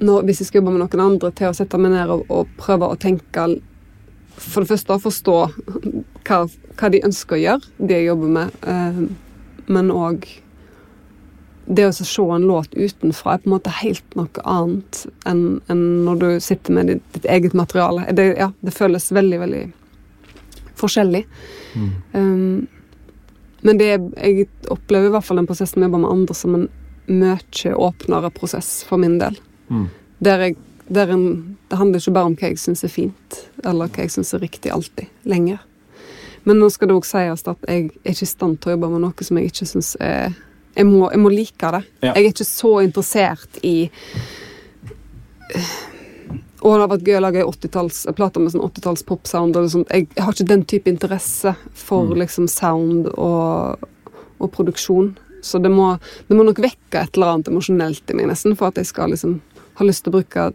når, Hvis jeg skal jobbe med noen andre, til å sette meg ned og, og prøve å tenke For det første å forstå hva, hva de ønsker å gjøre, de jeg jobber med, eh, men òg det å se en låt utenfra er på en måte helt noe annet enn enn når du sitter med ditt, ditt eget materiale. Det, ja, det føles veldig, veldig forskjellig.
Mm.
Um, men det, jeg opplever i hvert fall den prosessen med å jobbe med andre som en mye åpnere prosess for min del.
Mm.
Der jeg, der en, det handler ikke bare om hva jeg syns er fint, eller hva jeg syns er riktig alltid, lenger. Men nå skal det òg sies at jeg er ikke i stand til å jobbe med noe som jeg ikke syns er jeg må, jeg må like det.
Ja.
Jeg er ikke så interessert i Og det har vært gøy å lage 80-talls plater med sånn 80-talls popsound. eller. Jeg, jeg har ikke den type interesse for
Mm.
liksom sound og, og produksjon. Så det må, det må nok vekke et eller annet emosjonelt i meg nesten for at jeg skal liksom ha lyst til å bruke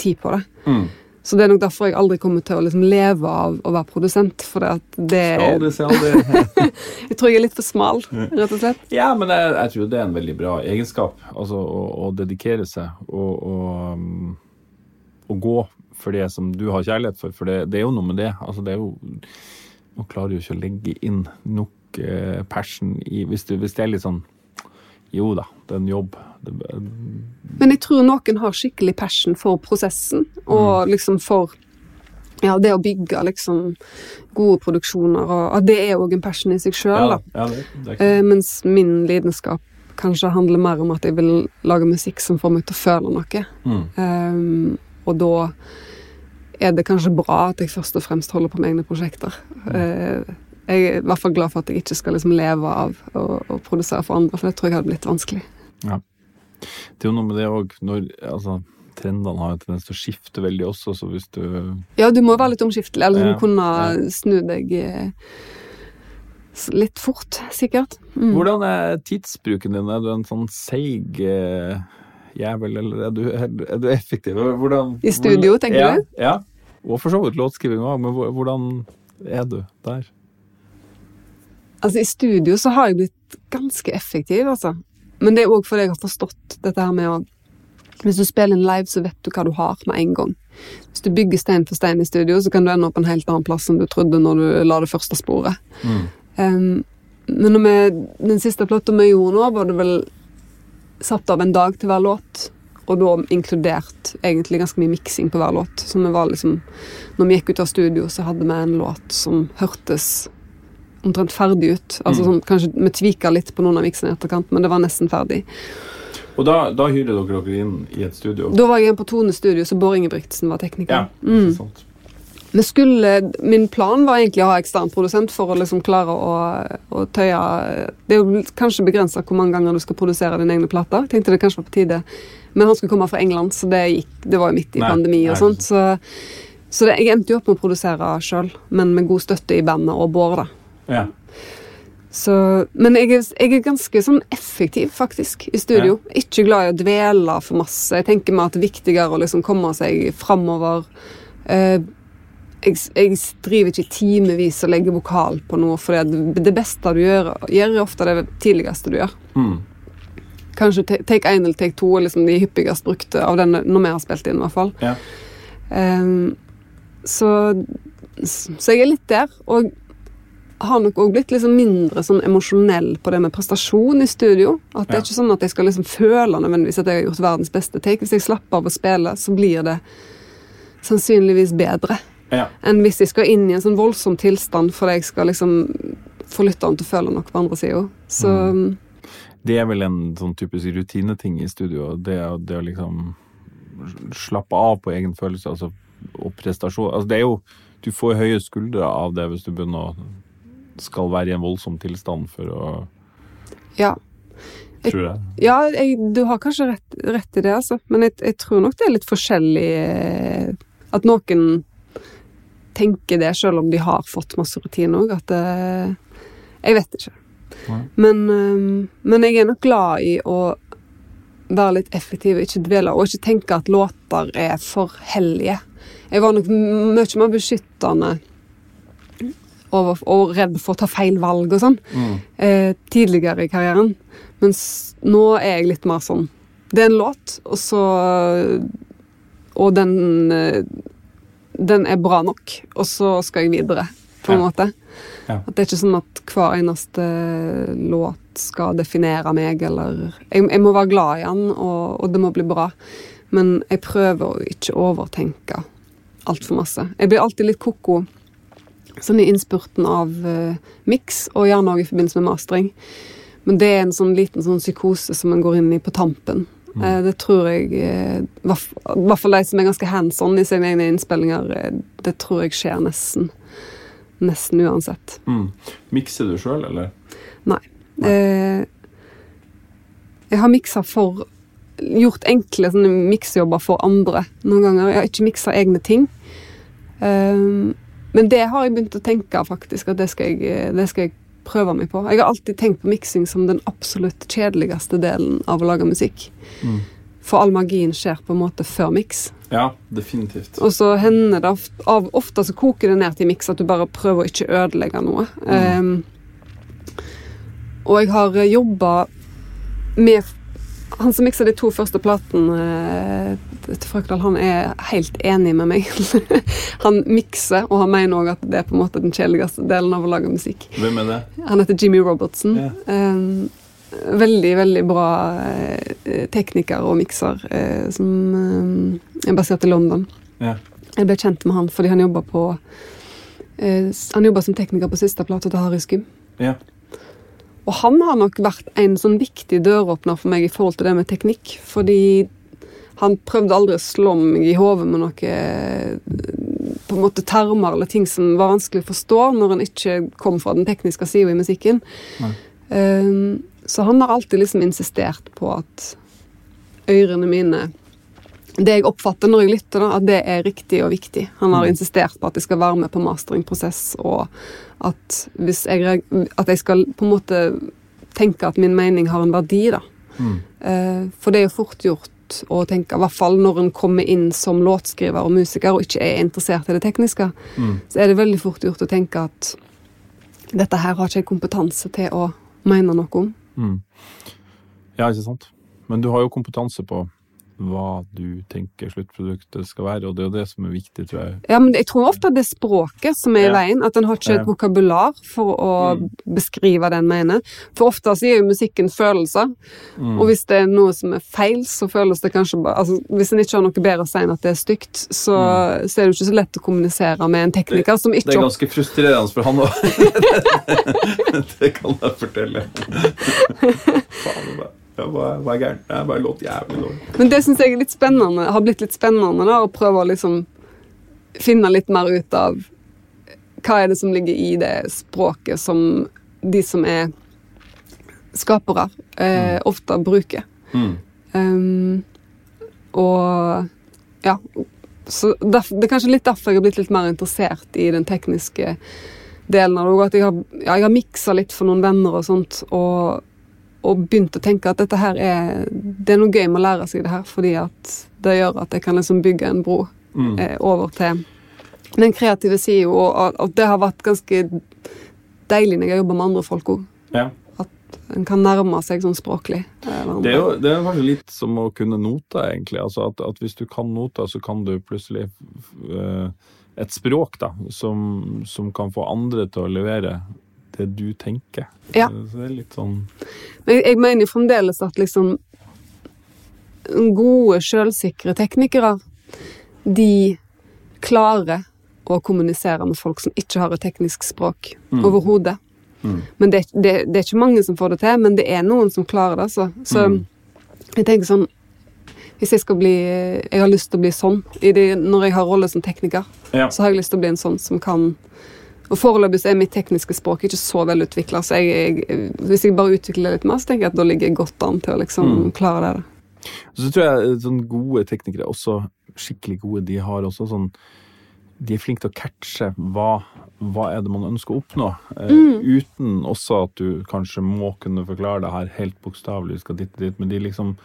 tid på det.
Mm.
Så det er nok derfor jeg aldri kommer til å liksom leve av å være produsent. For det at det
Aldri si aldri.
Jeg tror jeg er litt for smal, rett og slett.
Ja, men jeg, jeg tror det er en veldig bra egenskap. Altså å, å dedikere seg og, og, um, å gå for det som du har kjærlighet for. For det, det er jo noe med det. Altså, det er jo Man klarer jo ikke å legge inn nok eh, passion i hvis, du, hvis det er litt sånn Jo da, det er en jobb.
Men jeg tror noen har skikkelig passion for prosessen, og liksom for ja, det å bygge liksom gode produksjoner, og at det er òg en passion i seg sjøl.
ja, ja,
Eh, mens min lidenskap kanskje handler mer om at jeg vil lage musikk som får meg til å føle noe.
mm.
Eh, og da er det kanskje bra at jeg først og fremst holder på med egne prosjekter. Eh, jeg er i hvert fall glad for at jeg ikke skal liksom leve av å, å produsere for andre, for det tror jeg hadde blitt vanskelig.
Det er jo noe med det òg når altså, Trendene har en tendens til å skifte veldig også, så hvis du
Ja, du må være litt omskiftelig, eller
Ja,
kunne
ja.
snu deg eh, litt fort, sikkert. Mm.
Hvordan er tidsbruken din? Er du en sånn seig eh, jævel, eller er du, er, du- effektiv? Hvordan,
I studio,
hvordan-
tenker
ja,
du?
Ja. Og for så vidt låtskriving òg, men hvordan er du der?
Altså, I studio så har jeg blitt ganske effektiv, altså. Men det er òg fordi jeg har forstått dette her med å Hvis du spiller en live, så vet du hva du har med en gang. Hvis du bygger stein for stein i studio, så kan du ende opp en helt annen plass enn du trodde når du la det første sporet.
Mm.
Um, men vi, den siste plata vi gjorde nå, var det vel satt av en dag til hver låt. Og da inkludert egentlig ganske mye miksing på hver låt. Så vi var liksom Når vi gikk ut av studio, så hadde vi en låt som hørtes omtrent ferdig ut. Altså
Mm.
sånn, Kanskje vi tvika litt på noen av miksene i etterkant, men det var nesten ferdig.
Og da, da hyrer dere dere inn i et studio?
Da var jeg igjen på Tone Studio, så Bård Ingebrigtsen var tekniker.
Ja,
Mm.
ikke sant.
Vi skulle, min plan var egentlig å ha ekstern produsent for å liksom klare å, å tøye Det er jo kanskje begrensa hvor mange ganger du skal produsere dine egne plater. Tenkte det kanskje var på tide. Men han skulle komme fra England, så det, gikk, det var jo midt i
Nei,
pandemi
nei,
og sånt. Så, så det, jeg endte jo opp med å produsere sjøl, men med god støtte i bandet og Bård, da.
Ja.
Så, men jeg er, jeg er ganske sånn effektiv, faktisk, i studio. Ikke glad i å dvele for masse. Jeg tenker meg at det er viktigere å liksom komme seg framover. Eh, jeg, jeg driver ikke timevis og legger vokal på noe, for det, det beste du gjør, gjør er ofte det tidligste du gjør.
Mm.
Kanskje take 1 eller take 2 er liksom de hyppigst brukte av den når vi har spilt inn, i hvert fall.
Ja.
Um, så så jeg er litt der. Og har nok òg blitt liksom mindre sånn emosjonell på det med prestasjon i studio. At det
Ja.
er ikke sånn at jeg skal liksom føle nødvendigvis at jeg har gjort verdens beste take. Hvis jeg slapper av å spille, så blir det sannsynligvis bedre
Ja.
enn hvis jeg skal inn i en sånn voldsom tilstand fordi jeg skal liksom få lytteren til å føle noe på andre sida. Så
Mm. Det er vel en sånn typisk rutineting i studio. Det, det å liksom slappe av på egen følelse altså, og prestasjon. Altså, det er jo Du får høye skuldre av det hvis du begynner å skal være i en voldsom tilstand for å
ja. Jeg-
Tror jeg.
Ja, jeg, du har kanskje rett, rett i det, altså. Men jeg, jeg tror nok det er litt forskjellig eh, At noen tenker det, selv om de har fått masse rutine òg. At det Jeg vet ikke. Men, eh, men jeg er nok glad i å være litt effektiv, ikke dvele, og ikke tenke at låter er for hellige. Jeg var nok mye mer beskyttende og, og redd for å ta feil valg og sånn
Mm.
eh, tidligere i karrieren. Mens nå er jeg litt mer sånn Det er en låt, og så Og den eh, Den er bra nok, og så skal jeg videre, på en
Ja.
måte.
Ja.
At det er ikke sånn at hver eneste låt skal definere meg, eller Jeg, jeg må være glad i den, og, og det må bli bra. Men jeg prøver å ikke overtenke altfor masse. Jeg blir alltid litt ko-ko sånn i innspurten av uh, miks, og gjerne også i forbindelse med mastering. Men det er en sånn liten sånn psykose som man går inn i på tampen. Eh, det tror jeg eh, I uh, hvert fall de som er ganske hands on i sine egne innspillinger, eh, det tror jeg skjer nesten. Nesten uansett.
Mm. Mikser du sjøl, eller?
Nei. Eh, jeg har miksa for Gjort enkle miksejobber for andre noen ganger. Jeg har ikke miksa egne ting. Um, men det har jeg begynt å tenke, faktisk, at det skal, jeg, det skal jeg prøve meg på. Jeg har alltid tenkt på miksing som den absolutt kjedeligste delen av å lage musikk.
Mm.
For all magien skjer på en måte før miks.
Ja, definitivt.
Og så hender det ofte, av, ofte så koker det ned til miks at du bare prøver å ikke ødelegge noe. Um, og jeg har jobba med Han som miksa de to første platene eh, til Frøkdal, han er helt enig med meg. han mikser, og han mener òg at det er på en måte den kjedeligste delen av å lage musikk.
Hvem er det?
Han heter Jimmy Robertson.
Ja.
Um, veldig, veldig bra eh, tekniker og mikser eh, som eh, er basert i London.
Ja.
Jeg ble kjent med han fordi han jobba på eh, Han jobba som tekniker på siste plate til Harry Skum.
Ja.
Og han har nok vært en sånn viktig døråpner for meg i forhold til det med teknikk. Fordi han prøvde aldri å slå meg i hodet med noe eh, på en måte termer eller ting som var vanskelig å forstå når han ikke kom fra den tekniske sida i musikken. Um, så han har alltid liksom insistert på at ørene mine Det jeg oppfatter når jeg lytter, da, at det er riktig og viktig. Han har
Mm.
insistert på at jeg skal være med på masteringprosess, og at, hvis jeg, at jeg skal på en måte tenke at min mening har en verdi, da.
Mm.
Eh, For det er jo fort gjort å tenke, i hvert fall når en kommer inn som låtskriver og musiker og ikke er interessert i det tekniske,
Mm.
så er det veldig fort gjort å tenke at dette her har ikke jeg kompetanse til å mene noe om.
Mm. Ja, ikke sant. Men du har jo kompetanse på hva du tenker sluttproduktet skal være, og det er jo det som er viktig, tror jeg.
Ja, men jeg tror ofte det er språket som er i
Ja.
veien. At en har ikke et vokabular for å
Mm.
beskrive det en mener. For ofte så gir jo musikken følelser,
Mm.
og hvis det er noe som er feil, så føles det kanskje bare altså, Hvis en ikke har noe bedre å si enn at det er stygt, så, så er det jo ikke så lett å kommunisere med en tekniker som
ikke Det er ganske frustrerende for han òg. det kan jeg fortelle. Faen, det hva hva er gærent? Jeg bare låt jævlig dårlig.
Men det syns jeg er litt spennende, har blitt litt spennende da, å prøve å liksom finne litt mer ut av hva er det som ligger i det språket som de som er skapere, eh, ofte bruker.
Mm.
Um, og ja. Så derf, det er kanskje litt derfor jeg har blitt litt mer interessert i den tekniske delen av det. At jeg har, ja, har miksa litt for noen venner og sånt, og, og begynt å tenke at dette her er Det er noe gøy med å lære seg det her, fordi at det gjør at jeg kan liksom bygge en bro
Mm.
eh, over til den kreative sida, og, og det har vært ganske deilig når jeg har jobba med andre folk òg.
Ja.
En kan nærme seg sånn språklig. eh.
Det er jo det er kanskje litt som å kunne noter, egentlig. Altså at, at hvis du kan noter, så kan du plutselig uh, et språk da, som, som kan få andre til å levere det du tenker.
Ja.
Så det er litt sånn
Men jeg, mener jo fremdeles at liksom gode, sjølsikre teknikere, de klarer å kommunisere med folk som ikke har et teknisk språk overhodet.
Mm.
Men det, det, det er ikke mange som får det til, men det er noen som klarer det. Altså. Så
Mm.
jeg tenker sånn Hvis jeg skal bli Jeg har lyst til å bli sånn i det, når jeg har rolle som tekniker.
Ja.
Så har jeg lyst til å bli en sånn som kan Og foreløpig er mitt tekniske språk ikke så velutvikla, så jeg, jeg, hvis jeg bare utvikler det litt mer, så tenker jeg at da ligger jeg godt an til å liksom
Mm.
klare det.
Så tror jeg sånn gode teknikere, også skikkelig gode, de har også sånn De er flinke til å catche hva, hva er det man ønsker å oppnå, eh,
Mm.
uten også at du kanskje må kunne forklare det her helt bokstavelig, skal dit og dit, men de liksom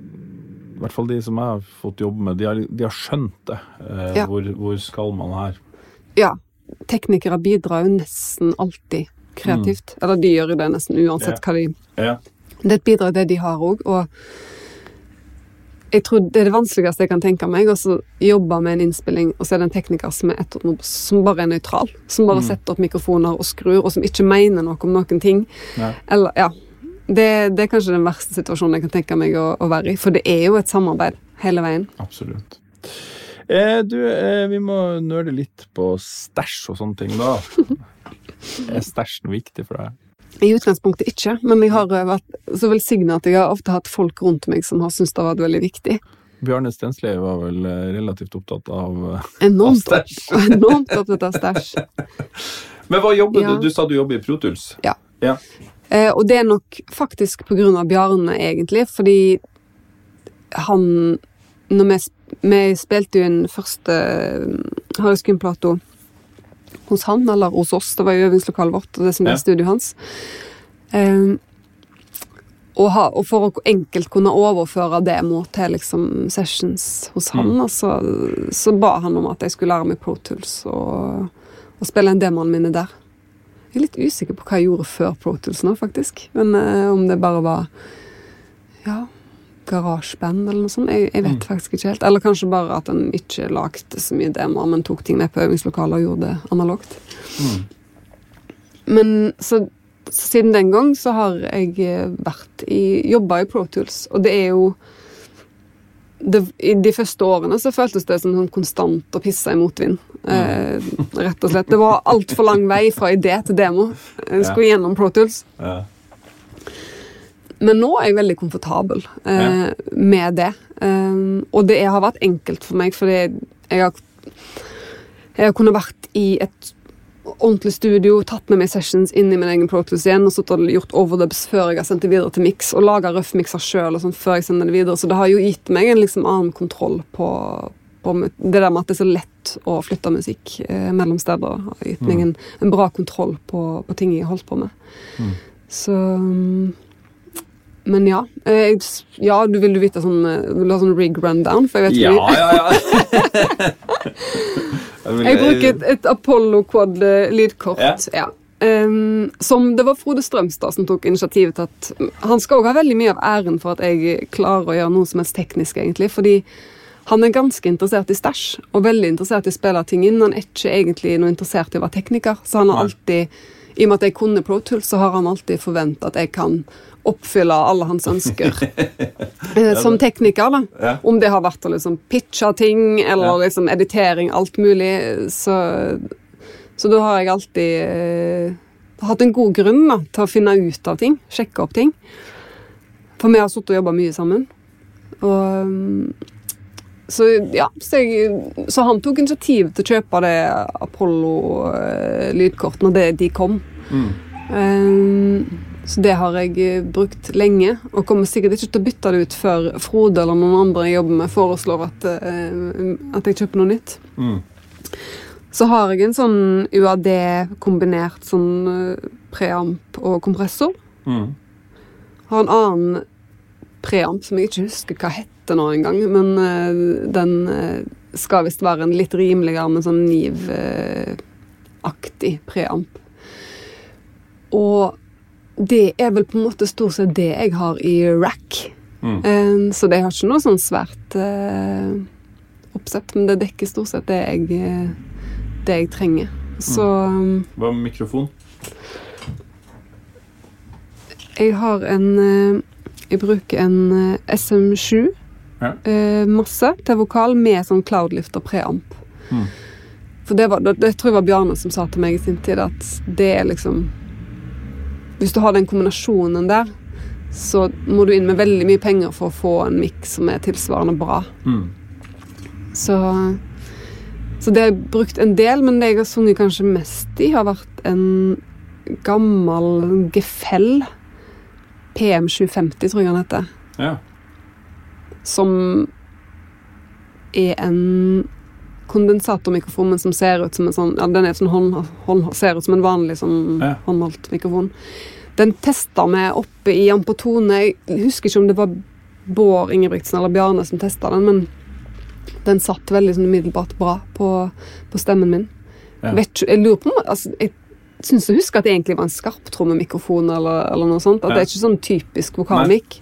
I hvert fall de som jeg har fått jobbe med, de har, de har skjønt det. Eh,
Ja.
hvor, hvor skal man her?
Ja, teknikere bidrar jo nesten alltid kreativt. Eller de gjør jo det nesten uansett
yeah.
hva de
yeah.
Det er et bidrag det de har òg, og jeg tror det er det vanskeligste jeg kan tenke meg, å jobbe med en innspilling, og så er det en tekniker som, er et, som bare er nøytral. Som bare
Mm.
setter opp mikrofoner og skrur, og som ikke mener noe om noen ting.
Ja.
Eller, ja. Det, det er kanskje den verste situasjonen jeg kan tenke meg å, å være i, for det er jo et samarbeid hele veien.
Absolutt. Eh, du, eh, vi må nøle litt på stæsj og sånne ting, da. Er stæsjen viktig for deg?
I utgangspunktet ikke, men jeg har eh, vært så velsigna at jeg har ofte hatt folk rundt meg som har syntes det har vært veldig viktig.
Bjarne Stensli var vel eh, relativt opptatt av eh,
Enormt,
Av stæsj.
enormt opptatt av stæsj.
Men hva jobber
Ja.
du? Du sa du jobber i Protuls.
Ja.
Ja.
Eh, og det er nok faktisk på grunn av Bjarne, egentlig, fordi han når vi, vi spilte jo en første Harry Skum-plato hos han, eller hos oss, det var jo øvingslokalet vårt, og det som ble
Ja.
studioet hans. Um, og, ha, og for å enkelt kunne overføre demo til liksom sessions hos han,
Mm.
altså, så ba han om at jeg skulle lære meg Pro Tools og, og spille en demoene mine der. Jeg er litt usikker på hva jeg gjorde før Pro Tools nå, faktisk. Men uh, om det bare var ja, garasjeband eller noe sånt. Jeg, jeg vet
Mm.
faktisk ikke helt. Eller kanskje bare at en ikke lagde så mye demoer, men tok ting med på øvingslokalet og gjorde det analogt.
Mm.
Men så, så siden den gang så har jeg eh, vært i jobba i Pro Tools, og det er jo det, I de første årene så føltes det som sånn konstant å pisse i motvind. Eh, rett og slett. Det var altfor lang vei fra idé til demo. Jeg skulle gjennom Pro Tools.
Ja.
Men nå er jeg veldig komfortabel eh, med det. Um, og det har vært enkelt for meg, fordi jeg har, jeg har kunnet vært i et ordentlig studio, tatt med meg sessions inn i min egen Pro igjen, og gjort overdubs før jeg har sendt det videre til mix, og laga røffmikser sjøl sånn, før jeg sender det videre. Så det har jo gitt meg en liksom annen kontroll på, på det der med at det er så lett å flytte musikk eh, mellom steder. har gitt meg en, en bra kontroll på, på ting jeg har holdt på med.
Mm.
Så um, Men ja. eh, Jeg, ja, du vil du vite sånn eh, Vil du ha sånn rig rundown? For jeg vet ikke
ja, ja. ja.
Jeg bruker et, et Apollo Quad eh.
Ja.
Ja. Um, som det var Frode Strømstad som tok initiativet til at Han skal òg ha veldig mye av æren for at jeg klarer å gjøre noe som helst teknisk, egentlig. Fordi han er ganske interessert i stæsj, og veldig interessert i å spille ting inn. Han er ikke egentlig noe interessert i å være tekniker, så han har alltid I og med at jeg kunne Pro Tools, så har han alltid forventa at jeg kan oppfylle alle hans ønsker eh, som tekniker. da
Ja.
om det har vært å liksom pitche ting, eller liksom editering, alt mulig. Så, så da har jeg alltid eh, hatt en god grunn da, til å finne ut av ting. Sjekke opp ting. For vi har sittet og jobba mye sammen. Og mm, så ja, så, jeg, så han tok initiativ til å kjøpe det Apollo-lydkortet når det, de kom.
Mm.
Um, så det har jeg eh, brukt lenge, og kommer sikkert ikke til å bytte det ut før Frode eller noen andre jeg jobber med, foreslår at, eh, at jeg kjøper noe nytt.
Mm.
Så har jeg en sånn UAD kombinert sånn eh, preamp og kompressor.
Mm.
Har en annen preamp som jeg ikke husker hva heter nå engang, men den skal visst være en litt rimeligere, men sånn Niv-aktig preamp. Og det er vel på en måte stort sett det jeg har i rack.
Mm.
Eh, så det har ikke noe sånn svært uh, oppsett, men det dekker stort sett det jeg, eh, det jeg trenger. Så um,
Hva med mikrofon?
jeg har en Jeg bruker en eh, SM7
Ja.
uh, masse til vokal med sånn cloudlifter preamp.
Mm.
For det, var, det, det tror jeg var Bjarne som sa til meg i sin tid, at det er liksom Hvis du har den kombinasjonen der, så må du inn med veldig mye penger for å få en miks som er tilsvarende bra.
Mm.
Så, så det har jeg brukt en del, men det jeg har sunget kanskje mest i, har vært en gammel Gefell. PM750, tror jeg han heter.
Ja.
Som er en kondensatormikrofon, men som ser ut som en sånn Ja, den er sånn hånd, hånd, ser ut som en vanlig sånn
Ja.
håndholdt mikrofon. Den testa vi oppe i Ampotone. Jeg husker ikke om det var Bård Ingebrigtsen eller Bjarne som testa den, men den satt veldig sånn umiddelbart bra på, på stemmen min.
Ja.
Vet, jeg lurer på altså, Jeg syns jeg husker at det egentlig var en skarptrommemikrofon eller, eller noe sånt. At
Ja.
det er ikke sånn typisk vokalmikk.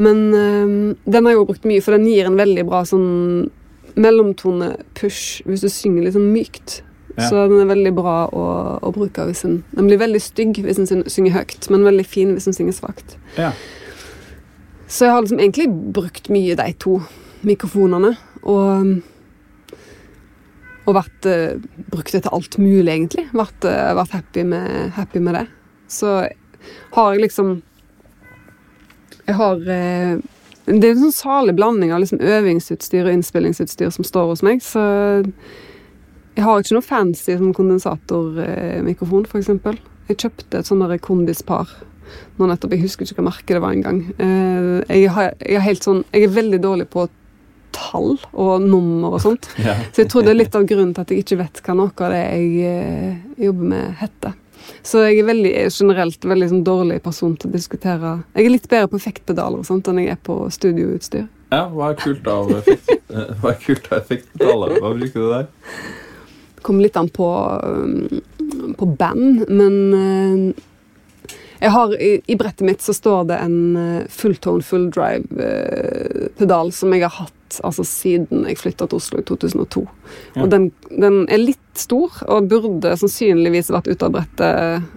Men øh, den har jeg jo brukt mye, for den gir en veldig bra sånn mellomtone-push hvis du synger litt sånn mykt.
Ja.
Så den er veldig bra å, å bruke hvis en Den blir veldig stygg hvis en synger høyt, men veldig fin hvis en synger svakt.
Ja.
Så jeg har liksom egentlig brukt mye de to mikrofonene. Og, og vært uh, brukt det til alt mulig, egentlig. Vært, uh, vært happy, med, happy med det. Så har jeg liksom Jeg har eh, Det er en sånn salig blanding av liksom øvingsutstyr og innspillingsutstyr som står hos meg, så jeg har ikke noe fancy som kondensatormikrofon, f.eks. Jeg kjøpte et der kondispar nå nettopp. Jeg husker ikke hva merket det var engang. Eh, jeg, har- jeg, sånn, jeg er veldig dårlig på tall og nummer og sånt.
Ja.
Så jeg tror det er litt av grunnen til at jeg ikke vet hva noe av det jeg eh, jobber med, heter. Så jeg er veldig, er generelt veldig sånn dårlig person til å diskutere Jeg er litt bedre på effektpedaler og sånt enn jeg er på studioutstyr.
ja. Hva er kult av effekt? eh, Hva er kult av effektpedaler? Hva bruker du der?
Det kommer litt an på, um, på band, men uh, jeg har, i, I brettet mitt så står det en uh, fulltone full drive-pedal som jeg har hatt altså, siden jeg flytta til Oslo i 2002.
Ja.
Og den, den er litt stor og burde sannsynligvis vært ute av brettet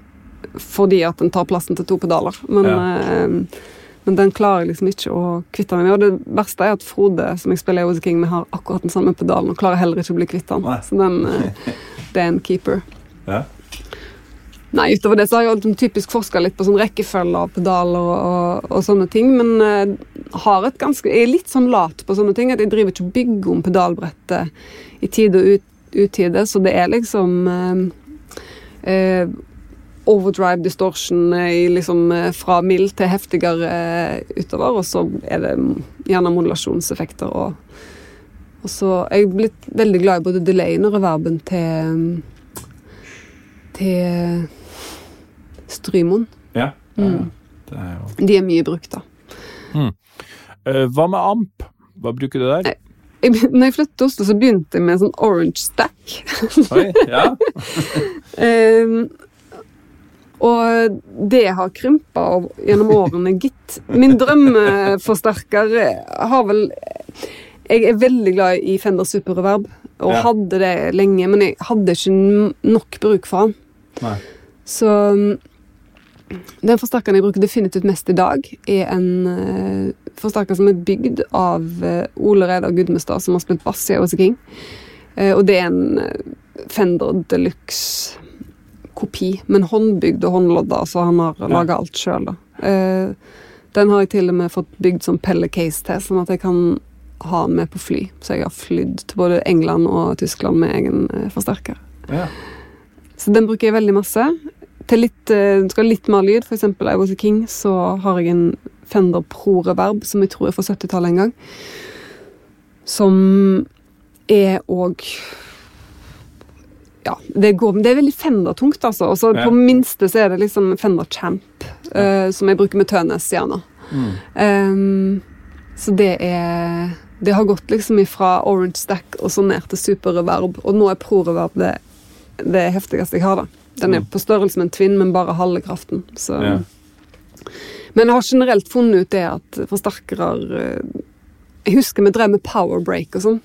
fordi at den tar plassen til to pedaler. Men, uh, men den klarer jeg liksom ikke å kvitte meg med. Og det verste er at Frode, som jeg spiller i Ozzy King med, har akkurat den samme pedalen og klarer heller ikke å bli kvitt den.
Nei.
Så den, eh, det er en keeper.
Ja.
Nei, utover det så har jeg liksom typisk forska litt på sånn rekkefølge og pedaler og, og, og sånne ting, men uh, ganske, jeg er litt sånn lat på sånne ting at jeg driver ikke og bygger om pedalbrettet i tide og ut, utide, så det er liksom uh, uh, overdrive distortion liksom fra mild til heftigere utover, og så er det gjerne modulasjonseffekter og og så er jeg blitt veldig glad i både delayen og reverben til til Strymon.
Ja.
Mm.
Er jo
De er mye brukt, da.
Mm. Hva med amp? Hva bruker du der?
Jeg, når jeg flyttet til Oslo, så begynte jeg med en sånn orange stack.
Oi, ja.
um, og det har krympa gjennom årene, gitt. Min drømmeforsterker har vel Jeg er veldig glad i Fender Super Reverb, og
Ja.
hadde det lenge, men jeg hadde ikke nok bruk for han.
Nei.
Så den forsterkeren jeg bruker definitivt mest i dag, er en eh, forsterker som er bygd av eh, Ole Reidar Gudmestad, som har spilt bass i Ozzy King. Eh, og det er en Fender Deluxe kopi, men håndbygd og håndlodda, så han har laga alt sjøl, da. Den har jeg til og med fått bygd som pelle-case til, sånn at jeg kan ha den med på fly. Så jeg har flydd til både England og Tyskland med egen forsterker.
Ja.
Så den bruker jeg veldig masse. Til litt, eh, skal litt mer lyd, f.eks. I Was a King, så har jeg en Fender Pro Reverb, som jeg tror er fra 70-tallet en gang. Som er òg Ja, det, går, det er veldig Fender-tungt, altså. Og så
Ja.
på minste så er det liksom Fender Champ, uh, som jeg bruker med Tønes gjerne.
Mm.
Um, så det er Det har gått liksom ifra Orange Stack og så ned til Super Reverb, og nå er Pro Reverb det, det heftigste jeg har. da. Den er
Mm.
på størrelse med en tvinn, men bare halve kraften. Så.
Ja.
Men jeg har generelt funnet ut det at forsterkere eh, Jeg husker vi drev med power break og sånn.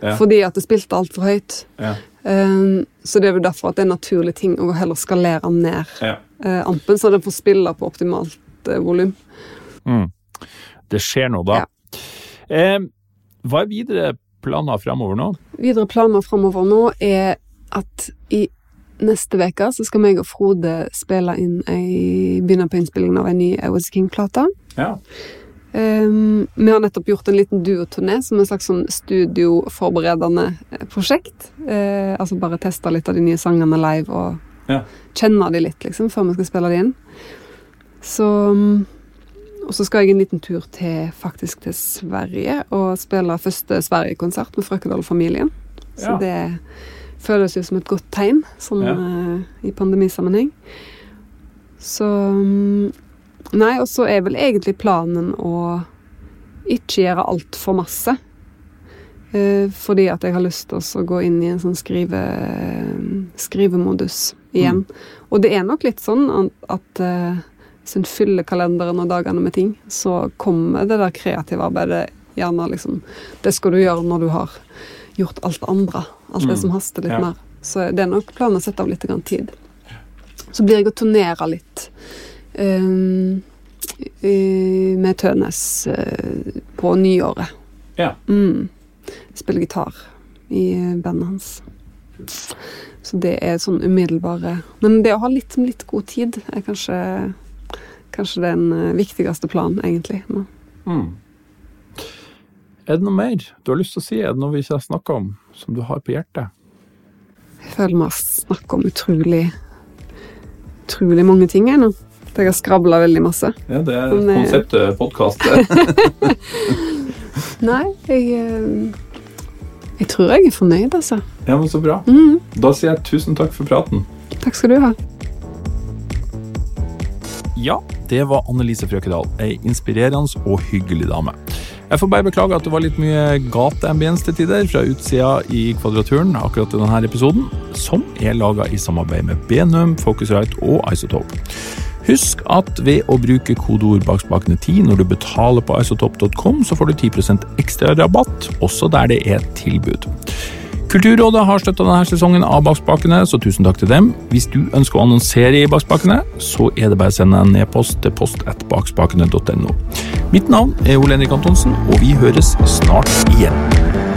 Ja.
fordi at det spilte altfor høyt.
Ja.
Um, så det er jo derfor at det er en naturlig ting å heller skalere ned
Ja.
eh, ampen, så den får spille på optimalt uh, volum.
Mm. Det skjer noe da.
Ja.
Eh, hva er videre planer fremover nå?
Videre planer framover nå er at i neste uke så skal meg og Frode spille inn ei, begynne på innspillingen av en ny I King-plate.
Ja.
Um, vi har nettopp gjort en liten duoturné som en slags sånn studioforberedende eh, prosjekt. Uh, altså bare teste litt av de nye sangene live og
Ja.
kjenne de litt, liksom, før vi skal spille de inn. Så um, Og så skal jeg en liten tur til faktisk til Sverige og spille første Sverige-konsert med Frøkedal-familien. Så
Ja.
det føles jo som et godt tegn sånn
Ja.
eh, i pandemisammenheng. Så um, Nei, og så er vel egentlig planen å ikke gjøre altfor masse. Eh, fordi at jeg har lyst til å gå inn i en sånn skrive, skrivemodus igjen. Og det er nok litt sånn at, at eh, hvis en fyller kalenderen og dagene med ting, så kommer det der kreative arbeidet gjerne liksom Det skal du gjøre når du har gjort alt det andre. Alt det
Mm.
som haster litt
Ja.
mer. Så det er nok planen å sette av litt tid. Så blir jeg å turnere litt um, i- med Tønes uh, på nyåret.
Ja.
Mm. Spiller gitar i eh, bandet hans. Så det er sånn umiddelbare Men det å ha litt, litt god tid er kanskje Kanskje den eh, viktigste planen, egentlig. nå.
Mm. Er det noe mer du har lyst til å si? Er det noe vi ikke har snakka om, som du har på hjertet?
Jeg føler vi har snakket om utrolig Utrolig mange ting jeg nå. Jeg har skravla veldig masse.
Ja, det er
Men, eh,
konseptet podkast.
Nei, jeg eh, Jeg tror jeg er fornøyd, altså.
ja, men så bra.
Mm.
Da sier jeg tusen takk for praten.
Takk skal du ha.
Ja, det var Annelise Frøkedal, ei inspirerende og hyggelig dame. Jeg får bare beklage at det var litt mye gateambiens til tider fra utsida i Kvadraturen akkurat i denne episoden, som er laga i samarbeid med Benum, Focusrite og Isotope. Husk at ved å bruke kodeord bakspakene 10 når du betaler på isotope.com, så får du 10% ekstra rabatt, også der det er tilbud. Kulturrådet har støtta denne sesongen av Bakspakene, så tusen takk til dem. Hvis du ønsker å annonsere i Bakspakene, så er det bare å sende en e-post til post.bakspakene.no. Mitt navn er Ole Henrik Antonsen, og vi høres snart igjen.